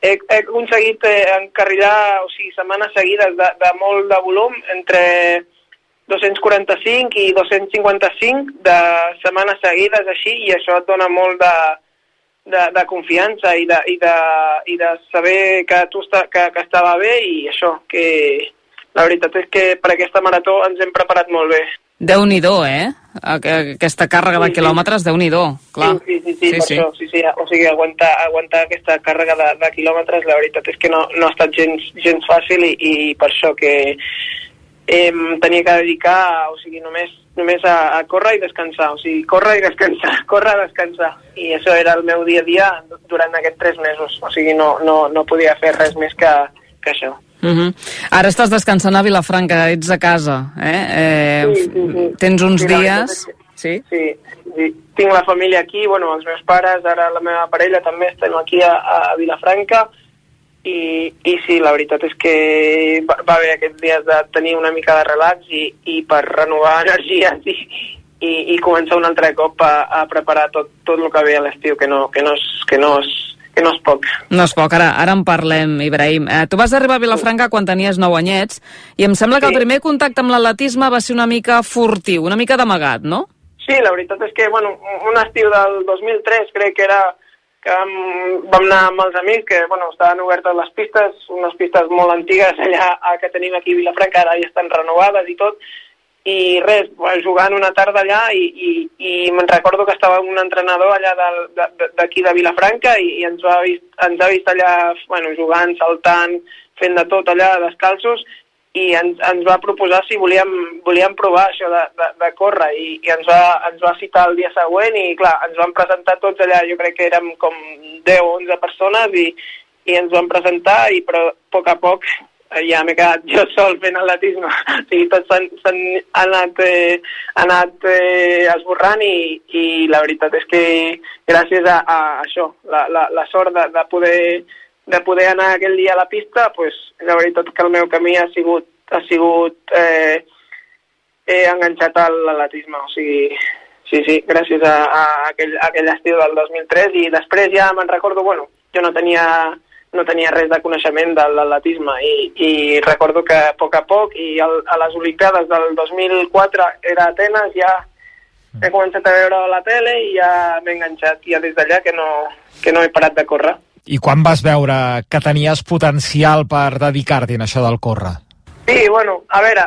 he, he aconseguit eh, encarrilar, o sigui, setmanes seguides de, de molt de volum, entre 245 i 255 de setmanes seguides així, i això et dona molt de, de, de confiança i de, i, de, i de saber que tu està, que, que estava bé i això, que la veritat és que per aquesta marató ens hem preparat molt bé. Déu-n'hi-do, eh? Aqu- Aquesta càrrega de Sí, sí. quilòmetres, Déu-n'hi-do, clar. Sí, sí, sí, sí, per això, sí, sí, o sigui, aguantar, aguantar aquesta càrrega de, de quilòmetres, la veritat és que no, no ha estat gens, gens fàcil i, i per això que em tenia que dedicar, o sigui, només, només a, a córrer i descansar, o sigui, córrer i descansar, córrer i descansar. I això era el meu dia a dia durant aquests tres mesos, o sigui, no, no, no podia fer res més que, que això. Uh -huh. Ara estàs descansant a Vilafranca, ets a casa, eh? eh Sí, sí, sí. Tens uns Sí, dies... Sí? Sí, sí. Tinc la família aquí, bueno, els meus pares, ara la meva parella també estem aquí a, a Vilafranca i, i sí, la veritat és que va, va haver aquests dies de tenir una mica de relax i, i per renovar energies i, i, i començar un altre cop a, a preparar tot, tot el que ve a l'estiu, que, no, que, no és, que, no és, que no és poc. No és poc, ara, ara en parlem, Ibrahim. Eh, tu vas arribar a Vilafranca quan tenies 9 anyets i em sembla que Sí. el primer contacte amb l'atletisme va ser una mica furtiu, una mica d'amagat, no? Sí, la veritat és que, bueno, un estiu del 2003 crec que era que vam, anar amb els amics, que, bueno, estaven obertes les pistes, unes pistes molt antigues allà que tenim aquí a Vilafranca, ara ja estan renovades i tot, i res, jugant una tarda allà i, i, i me'n recordo que estava un entrenador allà d'aquí de, de Vilafranca i, i ens, va vist, ens ha vist allà bueno, jugant, saltant, fent de tot allà descalços i ens, ens va proposar si volíem, volíem provar això de, de, de córrer i, i ens, va, ens va citar el dia següent i clar, ens van presentar tots allà, jo crec que érem com 10 o 11 persones i, i ens van presentar i però a poc a poc eh, ja m'he quedat jo sol fent atletisme. O sigui, tots s'han anat, eh, anat eh, esborrant i, i la veritat és que gràcies a, a això, la, la, la sort de, de poder de poder anar aquell dia a la pista, pues, la veritat que el meu camí ha sigut, ha sigut eh, he enganxat a l'atletisme, o sigui, sí, sí, gràcies a, a, aquell, a aquell estiu del 2003 i després ja me'n recordo, bueno, jo no tenia, no tenia res de coneixement de l'atletisme i, i recordo que a poc a poc i el, a les Olimpiades del 2004 era Atenes, ja he començat a veure la tele i ja m'he enganxat, ja des d'allà que no, que no he parat de córrer. I quan vas veure que tenies potencial per dedicar-t'hi en això del córrer? Sí, bueno, a veure,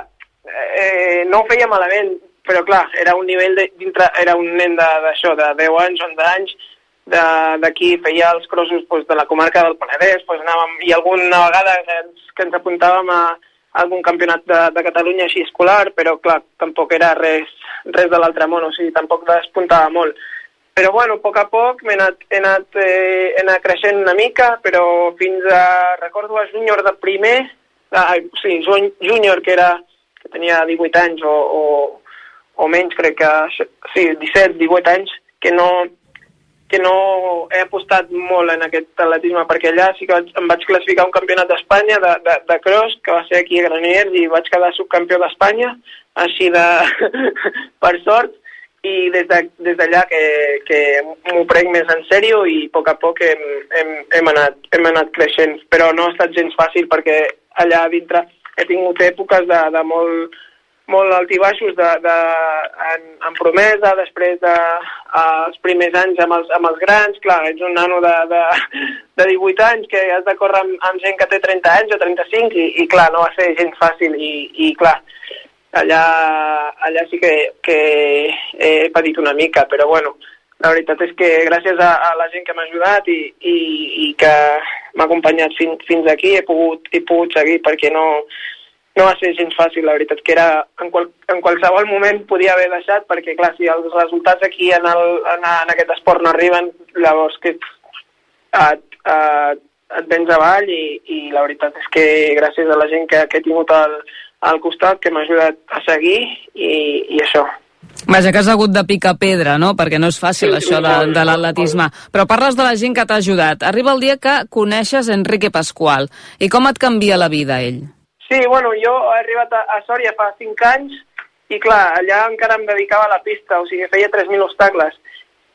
eh, no ho feia malament, però clar, era un nivell de, dintre, era un nen d'això, de, de 10 anys, 11 anys, d'aquí feia els crossos pues, de la comarca del Penedès, pues, anàvem, i alguna vegada que ens, que ens apuntàvem a, algun campionat de, de Catalunya així escolar, però clar, tampoc era res, res de l'altre món, o sigui, tampoc despuntava molt. Però bueno, a poc a poc m'he anat, he anat, eh, he anat creixent una mica, però fins a, recordo, a júnior de primer, ah, sí, júnior que era, que tenia 18 anys o, o, o menys, crec que, sí, 17, 18 anys, que no, que no he apostat molt en aquest atletisme perquè allà sí que em vaig classificar un campionat d'Espanya de, de, de cross que va ser aquí a Granollers i vaig quedar subcampió d'Espanya així de per sort i des de- des d'allà de, que, que m'ho prenc més en sèrio i a poc a poc hem, hem, hem, anat, hem anat creixent. Però no ha estat gens fàcil perquè allà dintre he tingut èpoques de, de molt, molt altibaixos de, de, en, en promesa, després de, els primers anys amb els, amb els grans, clar, ets un nano de, de, de 18 anys que has de córrer amb, amb gent que té 30 anys o 35 i, i clar, no va ser gens fàcil. I, i clar, allà, allà sí que, que he patit una mica, però bueno, la veritat és que gràcies a, a la gent que m'ha ajudat i, i, i que m'ha acompanyat fins, fins aquí he pogut, he pogut seguir perquè no, no va ser gens fàcil, la veritat que era en, qual, en qualsevol moment podia haver deixat perquè clar, si els resultats aquí en, el, en, en aquest esport no arriben llavors que et, et, et vens avall i, i la veritat és que gràcies a la gent que, que he tingut al, al costat que m'ha ajudat a seguir i, i això. Vaja, que has hagut de picar pedra, no? Perquè no és fàcil Sí, això de, de l'atletisme. Però parles de la gent que t'ha ajudat. Arriba el dia que coneixes Enrique Pasqual. I com et canvia la vida, ell? Sí, bueno, jo he arribat a, a Sòria fa 5 anys i clar, allà encara em dedicava a la pista, o sigui, feia 3.000 obstacles.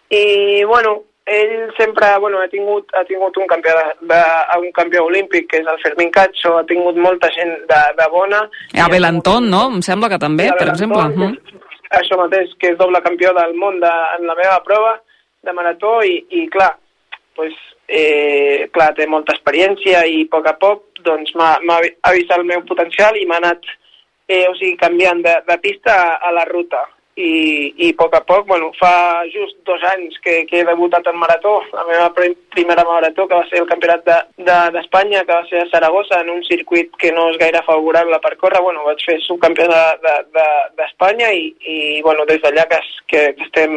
I, bueno, ell sempre, bueno, ha tingut, ha tingut un campió, de, de, un campió olímpic, que és el Fermín Cacho, ha tingut molta gent de, de bona. Abel Anton, no? Em sembla que també, per exemple. És Això mateix, que és doble campió del món de, en la meva prova de marató i, i clar, pues, eh, clar, té molta experiència i a poc a poc doncs, m'ha m'ha ha vist el meu potencial i m'ha anat eh, o sigui, canviant de, de pista a, a la ruta i, i a poc a poc, bueno, fa just dos anys que, que he debutat en marató, la meva prim- primera marató, que va ser el campionat d'Espanya, de, d'Espanya, que va ser a Saragossa, en un circuit que no és gaire favorable per córrer, bueno, vaig fer subcampió d'Espanya de, de, d'Espanya i, i, bueno, des d'allà que, que, que estem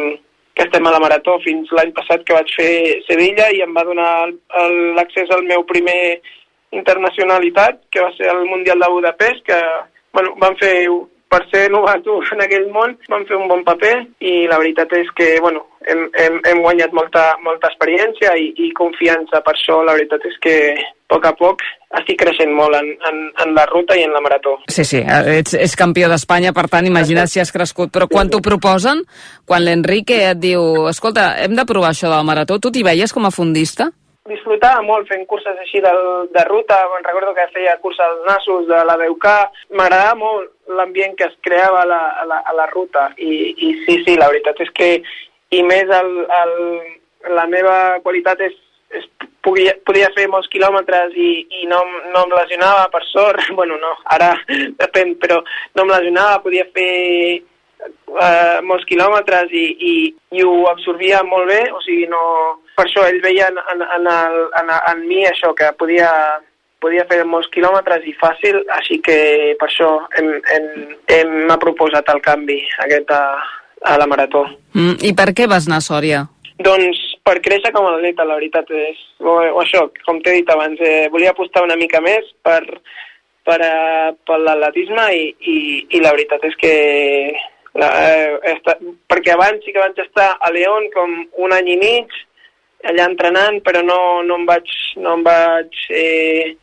que estem a la marató. Fins l'any passat que vaig fer Sevilla i em va donar l'accés al meu primer internacionalitat, que va ser el Mundial de Budapest, que bueno, van fer per ser novato en aquell món vam fer un bon paper i la veritat és que, bueno, hem, hem, hem guanyat molta, molta experiència i, i confiança. Per això la veritat és que a poc a poc estic creixent molt en, en, en la ruta i en la marató. Sí, sí, ets, ets campió d'Espanya, per tant, imagina't si has crescut. Però quan t'ho proposen, quan l'Enrique et diu escolta, hem de provar això del marató, tu t'hi veies com a fundista? Disfrutava molt fent curses així de, de ruta, me'n recordo que feia curses als nassos de la BUK, m'agradava molt l'ambient que es creava a la, a la, a la ruta. I, i sí, sí, la veritat és que i més el, el, la meva qualitat és, és podia, podia fer molts quilòmetres i, i no, no em lesionava, per sort, bueno, no, ara depèn, però no em lesionava, podia fer eh, molts quilòmetres i, i, i ho absorbia molt bé, o sigui, no... Per això ell veia en, en, en, el, en, en mi això, que podia, podia fer molts quilòmetres i fàcil, així que per això hem, hem, hem m'ha proposat el canvi aquest a, a la marató. Mm, I per què vas anar a Sòria? Doncs per créixer com a atleta, la veritat és... O, o això, com t'he dit abans, eh, volia apostar una mica més per, per, uh, per l'atletisme i, i, i la veritat és que eh, esta, perquè abans sí que vaig estar a León com un any i mig, allà entrenant, però no, no em vaig, no em vaig eh,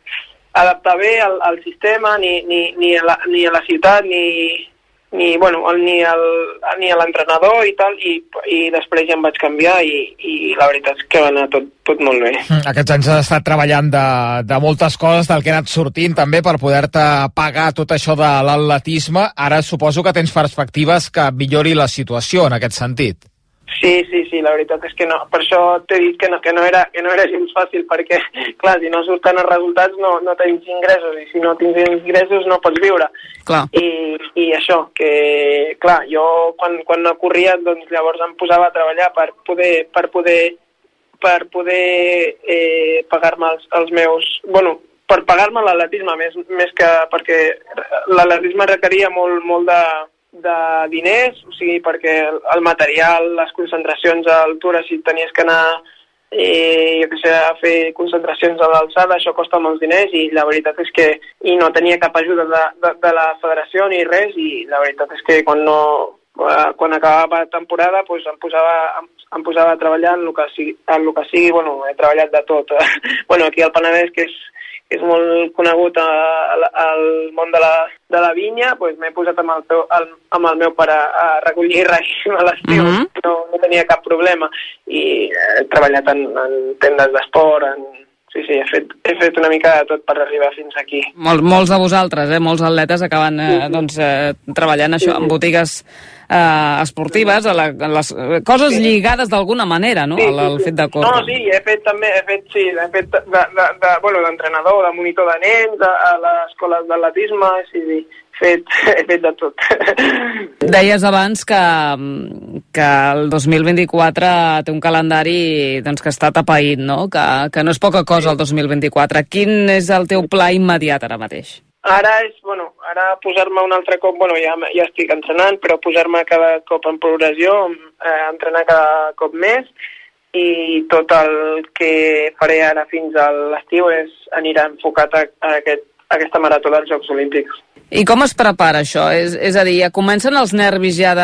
adaptar bé al, al sistema, ni, ni, ni, a la, ni a la ciutat, ni, ni, bueno, ni, el, ni l'entrenador i tal, i, i després ja em vaig canviar i, i la veritat és que va anar tot, tot molt bé. Mm, aquests anys has estat treballant de, de moltes coses, del que ha anat sortint també per poder-te pagar tot això de l'atletisme. Ara suposo que tens perspectives que millori la situació en aquest sentit. Sí, sí, sí, la veritat és que no. Per això t'he dit que no, que no, era, que no era gens fàcil, perquè, clar, si no surten els resultats no, no tens ingressos, i si no tens ingressos no pots viure. Clar. I, I això, que, clar, jo quan, quan no corria, doncs llavors em posava a treballar per poder, per poder, per poder eh, pagar-me els, els meus... Bueno, per pagar-me l'atletisme, més, més que perquè l'atletisme requeria molt, molt de, de diners, o sigui, perquè el material, les concentracions a altura, si tenies que anar eh, jo què sé, a fer concentracions a l'alçada, això costa molts diners i la veritat és que i no tenia cap ajuda de, de, de la federació ni res i la veritat és que quan no eh, quan acabava la temporada pues, em, posava, em, em posava a treballar en el que sigui, en el que sigui bueno, he treballat de tot. bueno, aquí al Penedès, que és que és molt conegut al món de la, de la vinya, doncs m'he posat amb el, teu, el, amb el meu pare a recollir raïm a l'estiu, mm -hmm. no, no tenia cap problema, i he treballat en, en tendes d'esport, en, sí, sí, he fet, he fet una mica de tot per arribar fins aquí. Mol, molts de vosaltres, eh? molts atletes acaben eh. Doncs, eh, treballant això en botigues eh, esportives, a, la, a les coses sí. lligades d'alguna manera, no?, sí, al, al fet de córrer. No, sí, he fet també, he fet, sí, he fet de, de, de, bueno, d'entrenador, de monitor de nens, a, a les escoles d'atletisme, sí, sí, fet, he fet de tot. Deies abans que, que el 2024 té un calendari doncs, que està tapaït, no? Que, que no és poca cosa el 2024. Quin és el teu pla immediat ara mateix? Ara és, bueno, ara posar-me un altre cop, bueno, ja, ja estic entrenant, però posar-me cada cop en progressió, eh, entrenar cada cop més, i tot el que faré ara fins a l'estiu és anirà enfocat a, a, aquest, a aquesta marató dels Jocs Olímpics. I com es prepara això? És, és a dir, ja comencen els nervis ja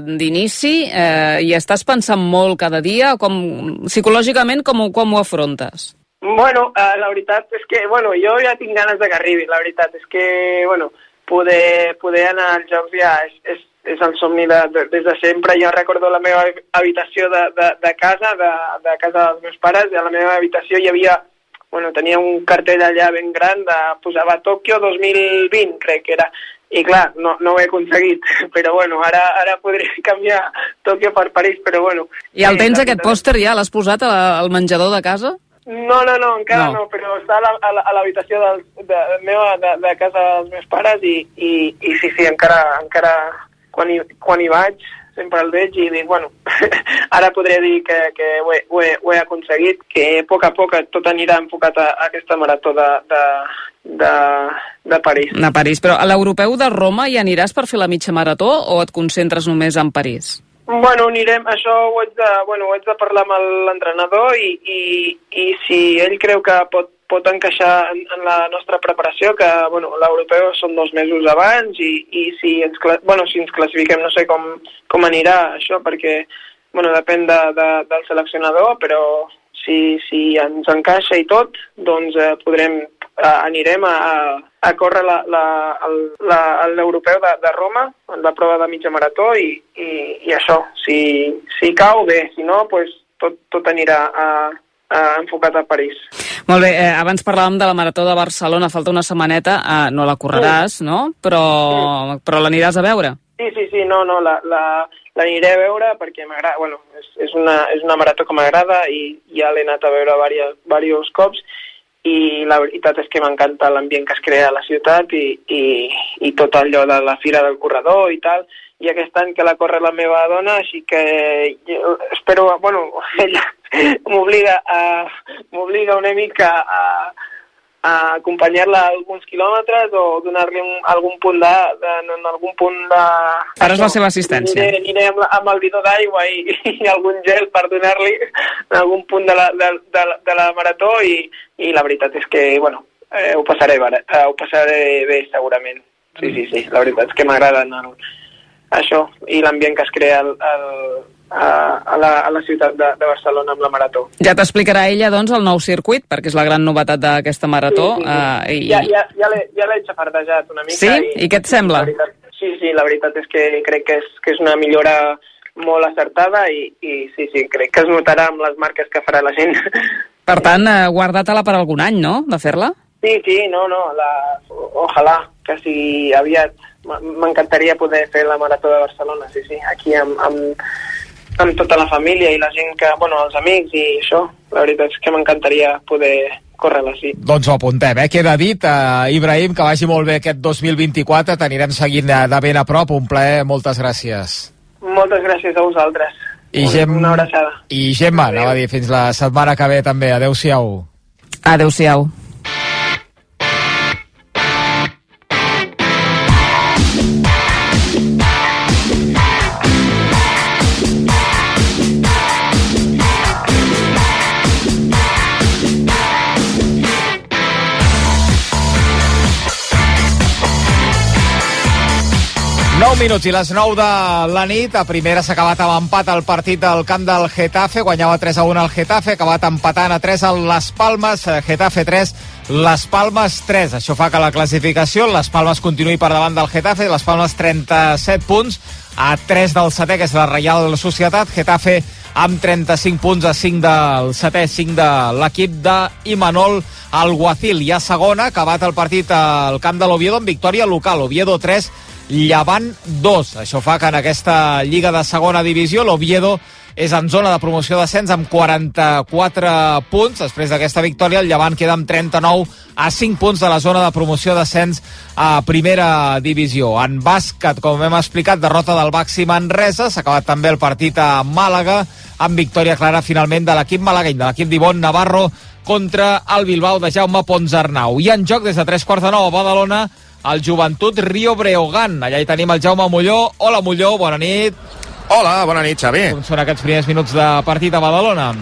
d'inici eh, i estàs pensant molt cada dia? Com, psicològicament, com, com ho afrontes? Bueno, uh, la veritat és que, bueno, jo ja tinc ganes de que arribi, la veritat és que, bueno, poder, poder anar als jocs ja és, és, és el somni de, de, des de sempre. Jo recordo la meva habitació de, de, de casa, de, de casa dels meus pares, i a la meva habitació hi havia, bueno, tenia un cartell allà ben gran de, posava Tòquio 2020, crec que era, i clar, no, no ho he aconseguit, però bueno, ara, ara podré canviar Tòquio per París, però bueno. I el tens, aquest pòster, ja? L'has posat al menjador de casa? No, no, no, encara no, no però està a l'habitació de, de, meva, de, de casa dels meus pares i, i, i sí, sí, encara, encara quan, hi, quan hi vaig sempre el veig i dic, bueno, ara podré dir que, que ho, he, ho, he, ho he aconseguit, que a poc a poc tot anirà enfocat a, a aquesta marató de, de, de, de París. De París, però a l'europeu de Roma hi aniràs per fer la mitja marató o et concentres només en París? Bueno, anirem, això ho haig de, bueno, ho haig de parlar amb l'entrenador i, i, i si ell creu que pot, pot encaixar en, en la nostra preparació, que bueno, l'europeu són dos mesos abans i, i si, ens, bueno, si ens classifiquem no sé com, com anirà això, perquè bueno, depèn de, de, del seleccionador, però si, si ens encaixa i tot, doncs eh, podrem, eh, anirem a, a, córrer l'europeu de, de Roma, en la prova de mitja marató, i, i, i això, si, si cau bé, si no, pues, tot, tot anirà a, a enfocat a París. Molt bé, eh, abans parlàvem de la Marató de Barcelona, falta una setmaneta, eh, no la correràs, no? Però, però l'aniràs a veure. Sí, sí, sí, no, no, la, la, l'aniré a veure perquè m'agrada, bueno, és, és, una, és una marató que m'agrada i ja l'he anat a veure diversos, diversos cops i la veritat és que m'encanta l'ambient que es crea a la ciutat i, i, i tot allò de la fira del corredor i tal, i aquest any que la corre la meva dona, així que espero, bueno, ella m'obliga a m'obliga una mica a, a acompanyar-la alguns quilòmetres o donar-li un, algun punt de, de, en algun punt de... Faràs la seva assistència. Aniré, aniré amb, amb el bidó d'aigua i, i algun gel per donar-li en algun punt de la, de, de, la- de la marató i, i la veritat és que, bueno, eh, ho, passaré, eh, ho passaré bé segurament. Sí, sí, sí, la veritat és que m'agrada el, això i l'ambient que es crea al, a, a, la, a la ciutat de, de Barcelona amb la marató. Ja t'explicarà ella, doncs, el nou circuit, perquè és la gran novetat d'aquesta marató. Sí, sí, sí. eh, i... Ja, ja, ja l'he ja xafardejat una mica. Sí? I què et sembla? La veritat, sí, sí, la veritat és que crec que és, que és una millora molt acertada i, i sí, sí, crec que es notarà amb les marques que farà la gent. Per tant, eh, guarda-te-la per algun any, no?, de fer-la? Sí, sí, no, no, la, ojalà que sigui aviat. M'encantaria poder fer la Marató de Barcelona, sí, sí, aquí amb, amb, amb tota la família i la gent que, bueno, els amics i això. La veritat és que m'encantaria poder córrer-la, sí. Doncs ho apuntem, eh? Queda dit, eh, Ibrahim, que vagi molt bé aquest 2024, t'anirem seguint de, de ben a prop, un plaer, moltes gràcies. Moltes gràcies a vosaltres. I, Una- Gem... Una abraçada. I Gemma, anava a dir, fins la setmana que ve també, adeu-siau. Adéu-siau. 9 minuts i les 9 de la nit. A primera s'ha acabat amb empat al partit del camp del Getafe. Guanyava 3 a 1 el Getafe, acabat empatant a 3 al Las Palmes. Eh, Getafe 3, Les Palmes 3. Això fa que la classificació, Les Palmes continuï per davant del Getafe. Les Palmes 37 punts a 3 del setè, que és la Reial Societat. Getafe amb 35 punts a 5 del setè, 5 de l'equip d'Imanol Alguacil. I a segona, acabat el partit al camp de l'Oviedo amb victòria local. Oviedo 3, Llevant 2. Això fa que en aquesta Lliga de segona divisió l'Oviedo és en zona de promoció d'ascens amb 44 punts. Després d'aquesta victòria, el Llevant queda amb 39 a 5 punts de la zona de promoció d'ascens a primera divisió. En bàsquet, com hem explicat, derrota del Baxi Manresa. S'ha acabat també el partit a Màlaga amb victòria clara finalment de l'equip malagueny, de l'equip d'Ivon Navarro contra el Bilbao de Jaume Ponsarnau. I en joc des de tres quarts de nou a Badalona el Joventut Rio Breogan. Allà hi tenim el Jaume Molló. Hola, Molló, bona nit. Hola, bona nit, Xavi. Com són aquests primers minuts de partit a Badalona?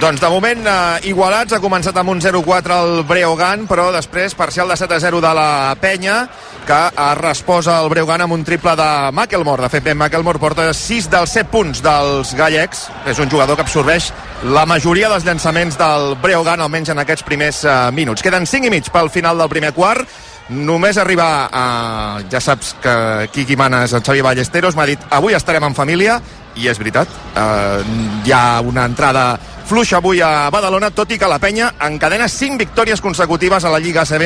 Doncs de moment eh, igualats, ha començat amb un 0-4 el Breogan, però després parcial de 7-0 de la Penya, que ha respost el Breogan amb un triple de Macklemore. De fet, Ben Macklemore porta 6 dels 7 punts dels gallecs. És un jugador que absorbeix la majoria dels llançaments del Breogan, almenys en aquests primers eh, minuts. Queden 5 i mig pel final del primer quart. Només arribar a... Ja saps que aquí qui mana és el Xavi Ballesteros, m'ha dit avui estarem en família, i és veritat. Eh, hi ha una entrada fluixa avui a Badalona, tot i que la penya encadena 5 victòries consecutives a la Lliga ACB.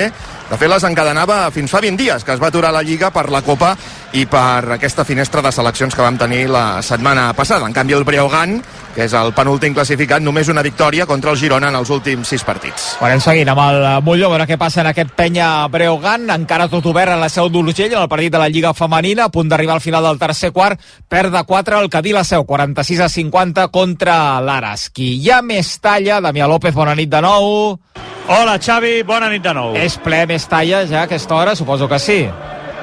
De fet, les encadenava fins fa 20 dies, que es va aturar la Lliga per la Copa i per aquesta finestra de seleccions que vam tenir la setmana passada. En canvi, el Breogan, que és el penúltim classificat, només una victòria contra el Girona en els últims 6 partits. Bueno, anem seguint amb el Molló, a veure què passa en aquest penya Breogan, encara tot obert a la seu d'Urgell, en el partit de la Lliga Femenina, a punt d'arribar al final del tercer quart, perd de 4 el Cadí la seu, 46 a 50 contra l'Araski. Hi ha més talla, Damià López, bona nit de nou. Hola, Xavi, bona nit de nou. És ple més talla ja a aquesta hora? Suposo que sí.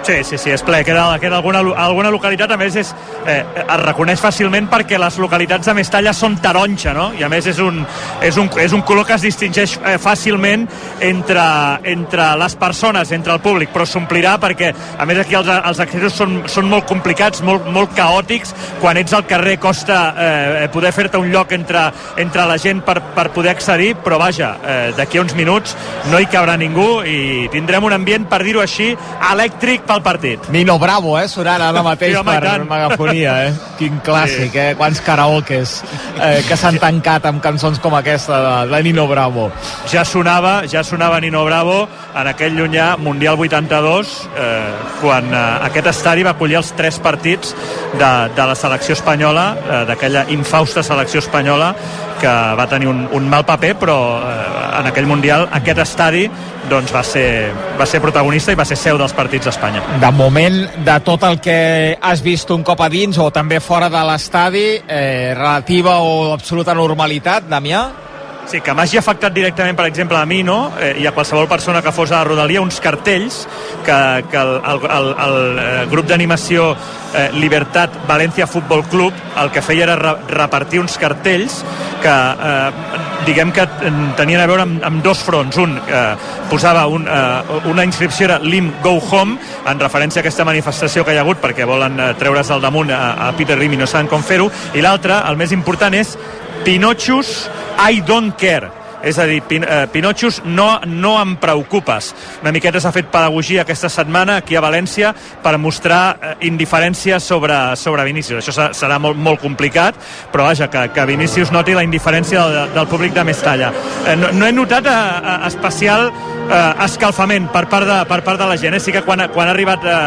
Sí, sí, sí, és ple. Queda, queda alguna, alguna localitat, a més, és, eh, es reconeix fàcilment perquè les localitats de Mestalla són taronja, no? I a més és un, és un, és un color que es distingeix eh, fàcilment entre, entre les persones, entre el públic, però s'omplirà perquè, a més, aquí els, els accessos són, són molt complicats, molt, molt caòtics. Quan ets al carrer costa eh, poder fer-te un lloc entre, entre la gent per, per poder accedir, però vaja, eh, d'aquí a uns minuts no hi cabrà ningú i tindrem un ambient, per dir-ho així, elèctric pel partit. Nino Bravo, eh, sonant ara mateix Sí, home, per tant. megafonia, eh? Quin clàssic, eh? Quants karaokes eh, que s'han tancat amb cançons com aquesta de, de Nino Bravo. ja sonava, ja sonava Nino Bravo en aquell llunyà Mundial 82 eh, quan eh, aquest estadi va acollir els tres partits de, de la selecció espanyola eh, d'aquella infausta selecció espanyola que va tenir un, un mal paper però eh, en aquell Mundial aquest estadi doncs va ser, va ser protagonista i va ser seu dels partits d'Espanya De moment, de tot el que has vist un cop a dins o també fora de l'estadi, eh, relativa o absoluta normalitat, Damià? Sí, que m'hagi afectat directament, per exemple, a mi, no? Eh, i a qualsevol persona que fos a la Rodalia, uns cartells que, que el, el, el, el eh, grup d'animació eh, Libertat València Futbol Club el que feia era re repartir uns cartells que, eh, diguem que tenien a veure amb, amb dos fronts. Un eh, posava un, eh, una inscripció era Lim Go Home, en referència a aquesta manifestació que hi ha hagut perquè volen eh, treure's al damunt a, a Peter Rim i no saben com fer-ho, i l'altre, el més important, és Pinochos I Don't Care és a dir, Pin, eh, Pinotxos no, no em preocupes. Una miqueta s'ha fet pedagogia aquesta setmana aquí a València per mostrar eh, indiferència sobre, sobre Vinícius. Això se- serà molt, molt complicat, però vaja, que, que Vinícius noti la indiferència del, del públic de Mestalla. Eh, no, no he notat eh, eh, especial eh, escalfament per part de, per part de la gent. Eh? Sí que quan, quan ha arribat eh,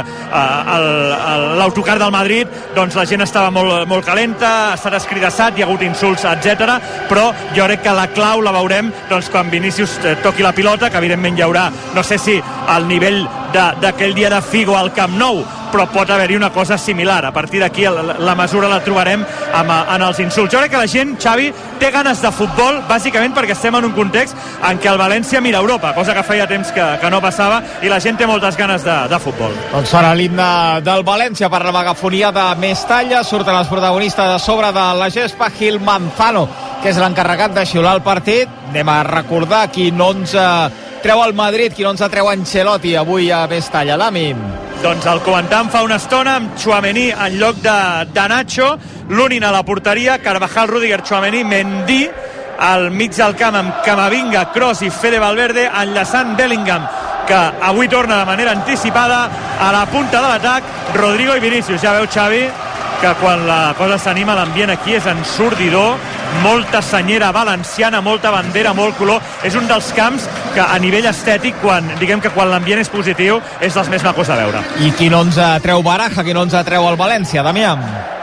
l'autocar del Madrid, doncs la gent estava molt, molt calenta, ha estat escridassat, hi ha hagut insults, etc. però jo crec que la clau la veurem doncs, quan Vinícius eh, toqui la pilota, que evidentment hi haurà, no sé si al nivell d'aquell dia de Figo al Camp Nou, però pot haver-hi una cosa similar. A partir d'aquí la, la mesura la trobarem amb, en els insults. Jo crec que la gent, Xavi, té ganes de futbol, bàsicament perquè estem en un context en què el València mira Europa, cosa que feia temps que, que no passava, i la gent té moltes ganes de, de futbol. Doncs sona l'himne del València per la megafonia de Mestalla. Surten els protagonistes de sobre de la gespa Gil Manzano, que és l'encarregat de xiular el partit. Anem a recordar no ens eh, treu el Madrid, qui no ens treu Ancelotti avui a Mestalla. Dami. Doncs el comentam fa una estona amb Chouameni en lloc de, de Nacho, l'únin a la porteria, Carvajal, Rudiger, Chouameni, Mendy, al mig del camp amb Camavinga, Kroos i Fede Valverde, enllaçant Bellingham, que avui torna de manera anticipada a la punta de l'atac, Rodrigo i Vinícius. Ja veu, Xavi, que quan la cosa s'anima l'ambient aquí és ensordidor, molta senyera valenciana, molta bandera, molt color. És un dels camps que a nivell estètic, quan, diguem que quan l'ambient és positiu, és dels més macos de veure. I qui no ens treu Baraja, qui no ens treu el València, Damià.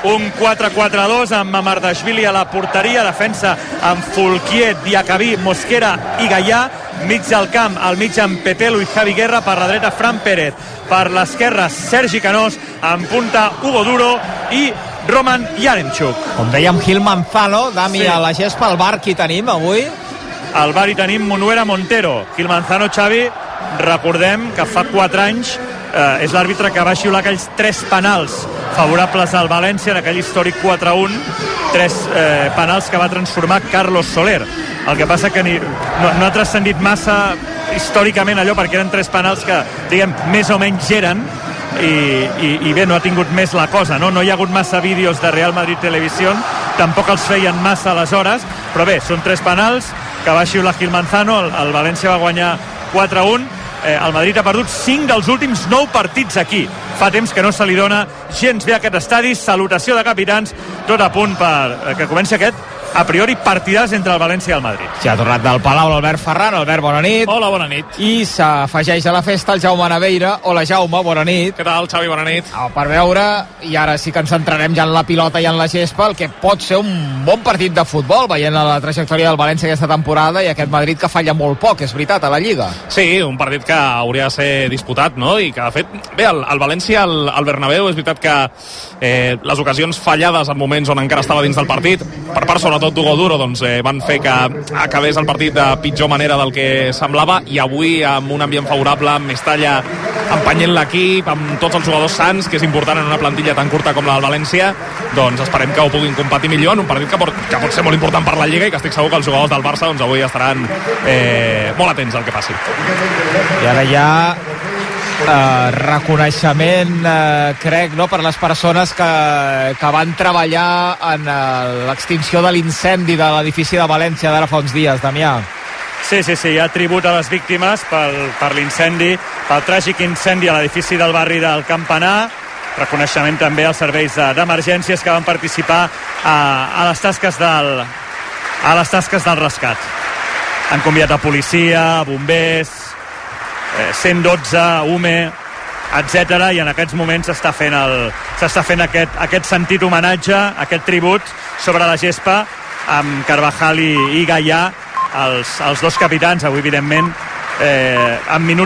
Un 4-4-2 amb Mamardashvili a la porteria, defensa amb Fulquier, Diacabí, Mosquera i Gaià, mig del camp, al mig amb Pepelo i Javi Guerra, per la dreta Fran Pérez, per l'esquerra Sergi Canós, en punta Hugo Duro i Roman Yaremchuk. Com dèiem, Gil Manzano, Dami, Sí. a la gespa, el bar, qui tenim avui? Al bar hi tenim Monuera Montero. Gil Manzano, Xavi, recordem que fa 4 anys eh, és l'àrbitre que va xiular aquells tres penals favorables al València en aquell històric 4-1 tres eh, penals que va transformar Carlos Soler el que passa que ni, no, no ha transcendit massa històricament allò perquè eren tres penals que diguem més o menys eren i, i, i bé, no ha tingut més la cosa no? no hi ha hagut massa vídeos de Real Madrid Televisió tampoc els feien massa aleshores però bé, són tres penals que va xiular Gil Manzano el, el València va guanyar 4-1 eh, el Madrid ha perdut 5 dels últims 9 partits aquí. Fa temps que no se li dona gens bé a aquest estadi. Salutació de capitans, tot a punt per eh, que comenci aquest a priori partidars entre el València i el Madrid. Ja ha tornat del Palau l'Albert Ferran. Albert, bona nit. Hola, bona nit. I s'afegeix a la festa el Jaume Naveira. Hola, Jaume, bona nit. Què tal, Xavi? Bona nit. Ah, per veure, i ara sí que ens centrarem ja en la pilota i en la gespa, el que pot ser un bon partit de futbol, veient la trajectòria del València aquesta temporada i aquest Madrid que falla molt poc, és veritat, a la Lliga. Sí, un partit que hauria de ser disputat, no? I que, de fet, bé, el, el València, el, el Bernabéu, és veritat que eh, les ocasions fallades en moments on encara estava dins del partit, per part sobretot sobretot d'Hugo Duro, doncs eh, van fer que acabés el partit de pitjor manera del que semblava i avui amb un ambient favorable, amb Mestalla empenyent l'equip, amb tots els jugadors sants, que és important en una plantilla tan curta com la del València, doncs esperem que ho puguin competir millor en un partit que pot, que pot ser molt important per la Lliga i que estic segur que els jugadors del Barça doncs, avui estaran eh, molt atents al que passi. I ara ja eh, reconeixement, eh, crec, no, per les persones que, que van treballar en eh, l'extinció de l'incendi de l'edifici de València d'ara fa uns dies, Damià. Sí, sí, sí, hi ha tribut a les víctimes pel, per l'incendi, pel tràgic incendi a l'edifici del barri del Campanar, reconeixement també als serveis de- d'emergències que van participar a, a les tasques del a les tasques del rescat. Han convidat a policia, a bombers, eh, 112, UME, etc i en aquests moments s'està fent, el, s'està fent aquest, aquest sentit homenatge, aquest tribut sobre la gespa amb Carvajal i, i Gaià, els, els dos capitans, avui evidentment eh, en minuts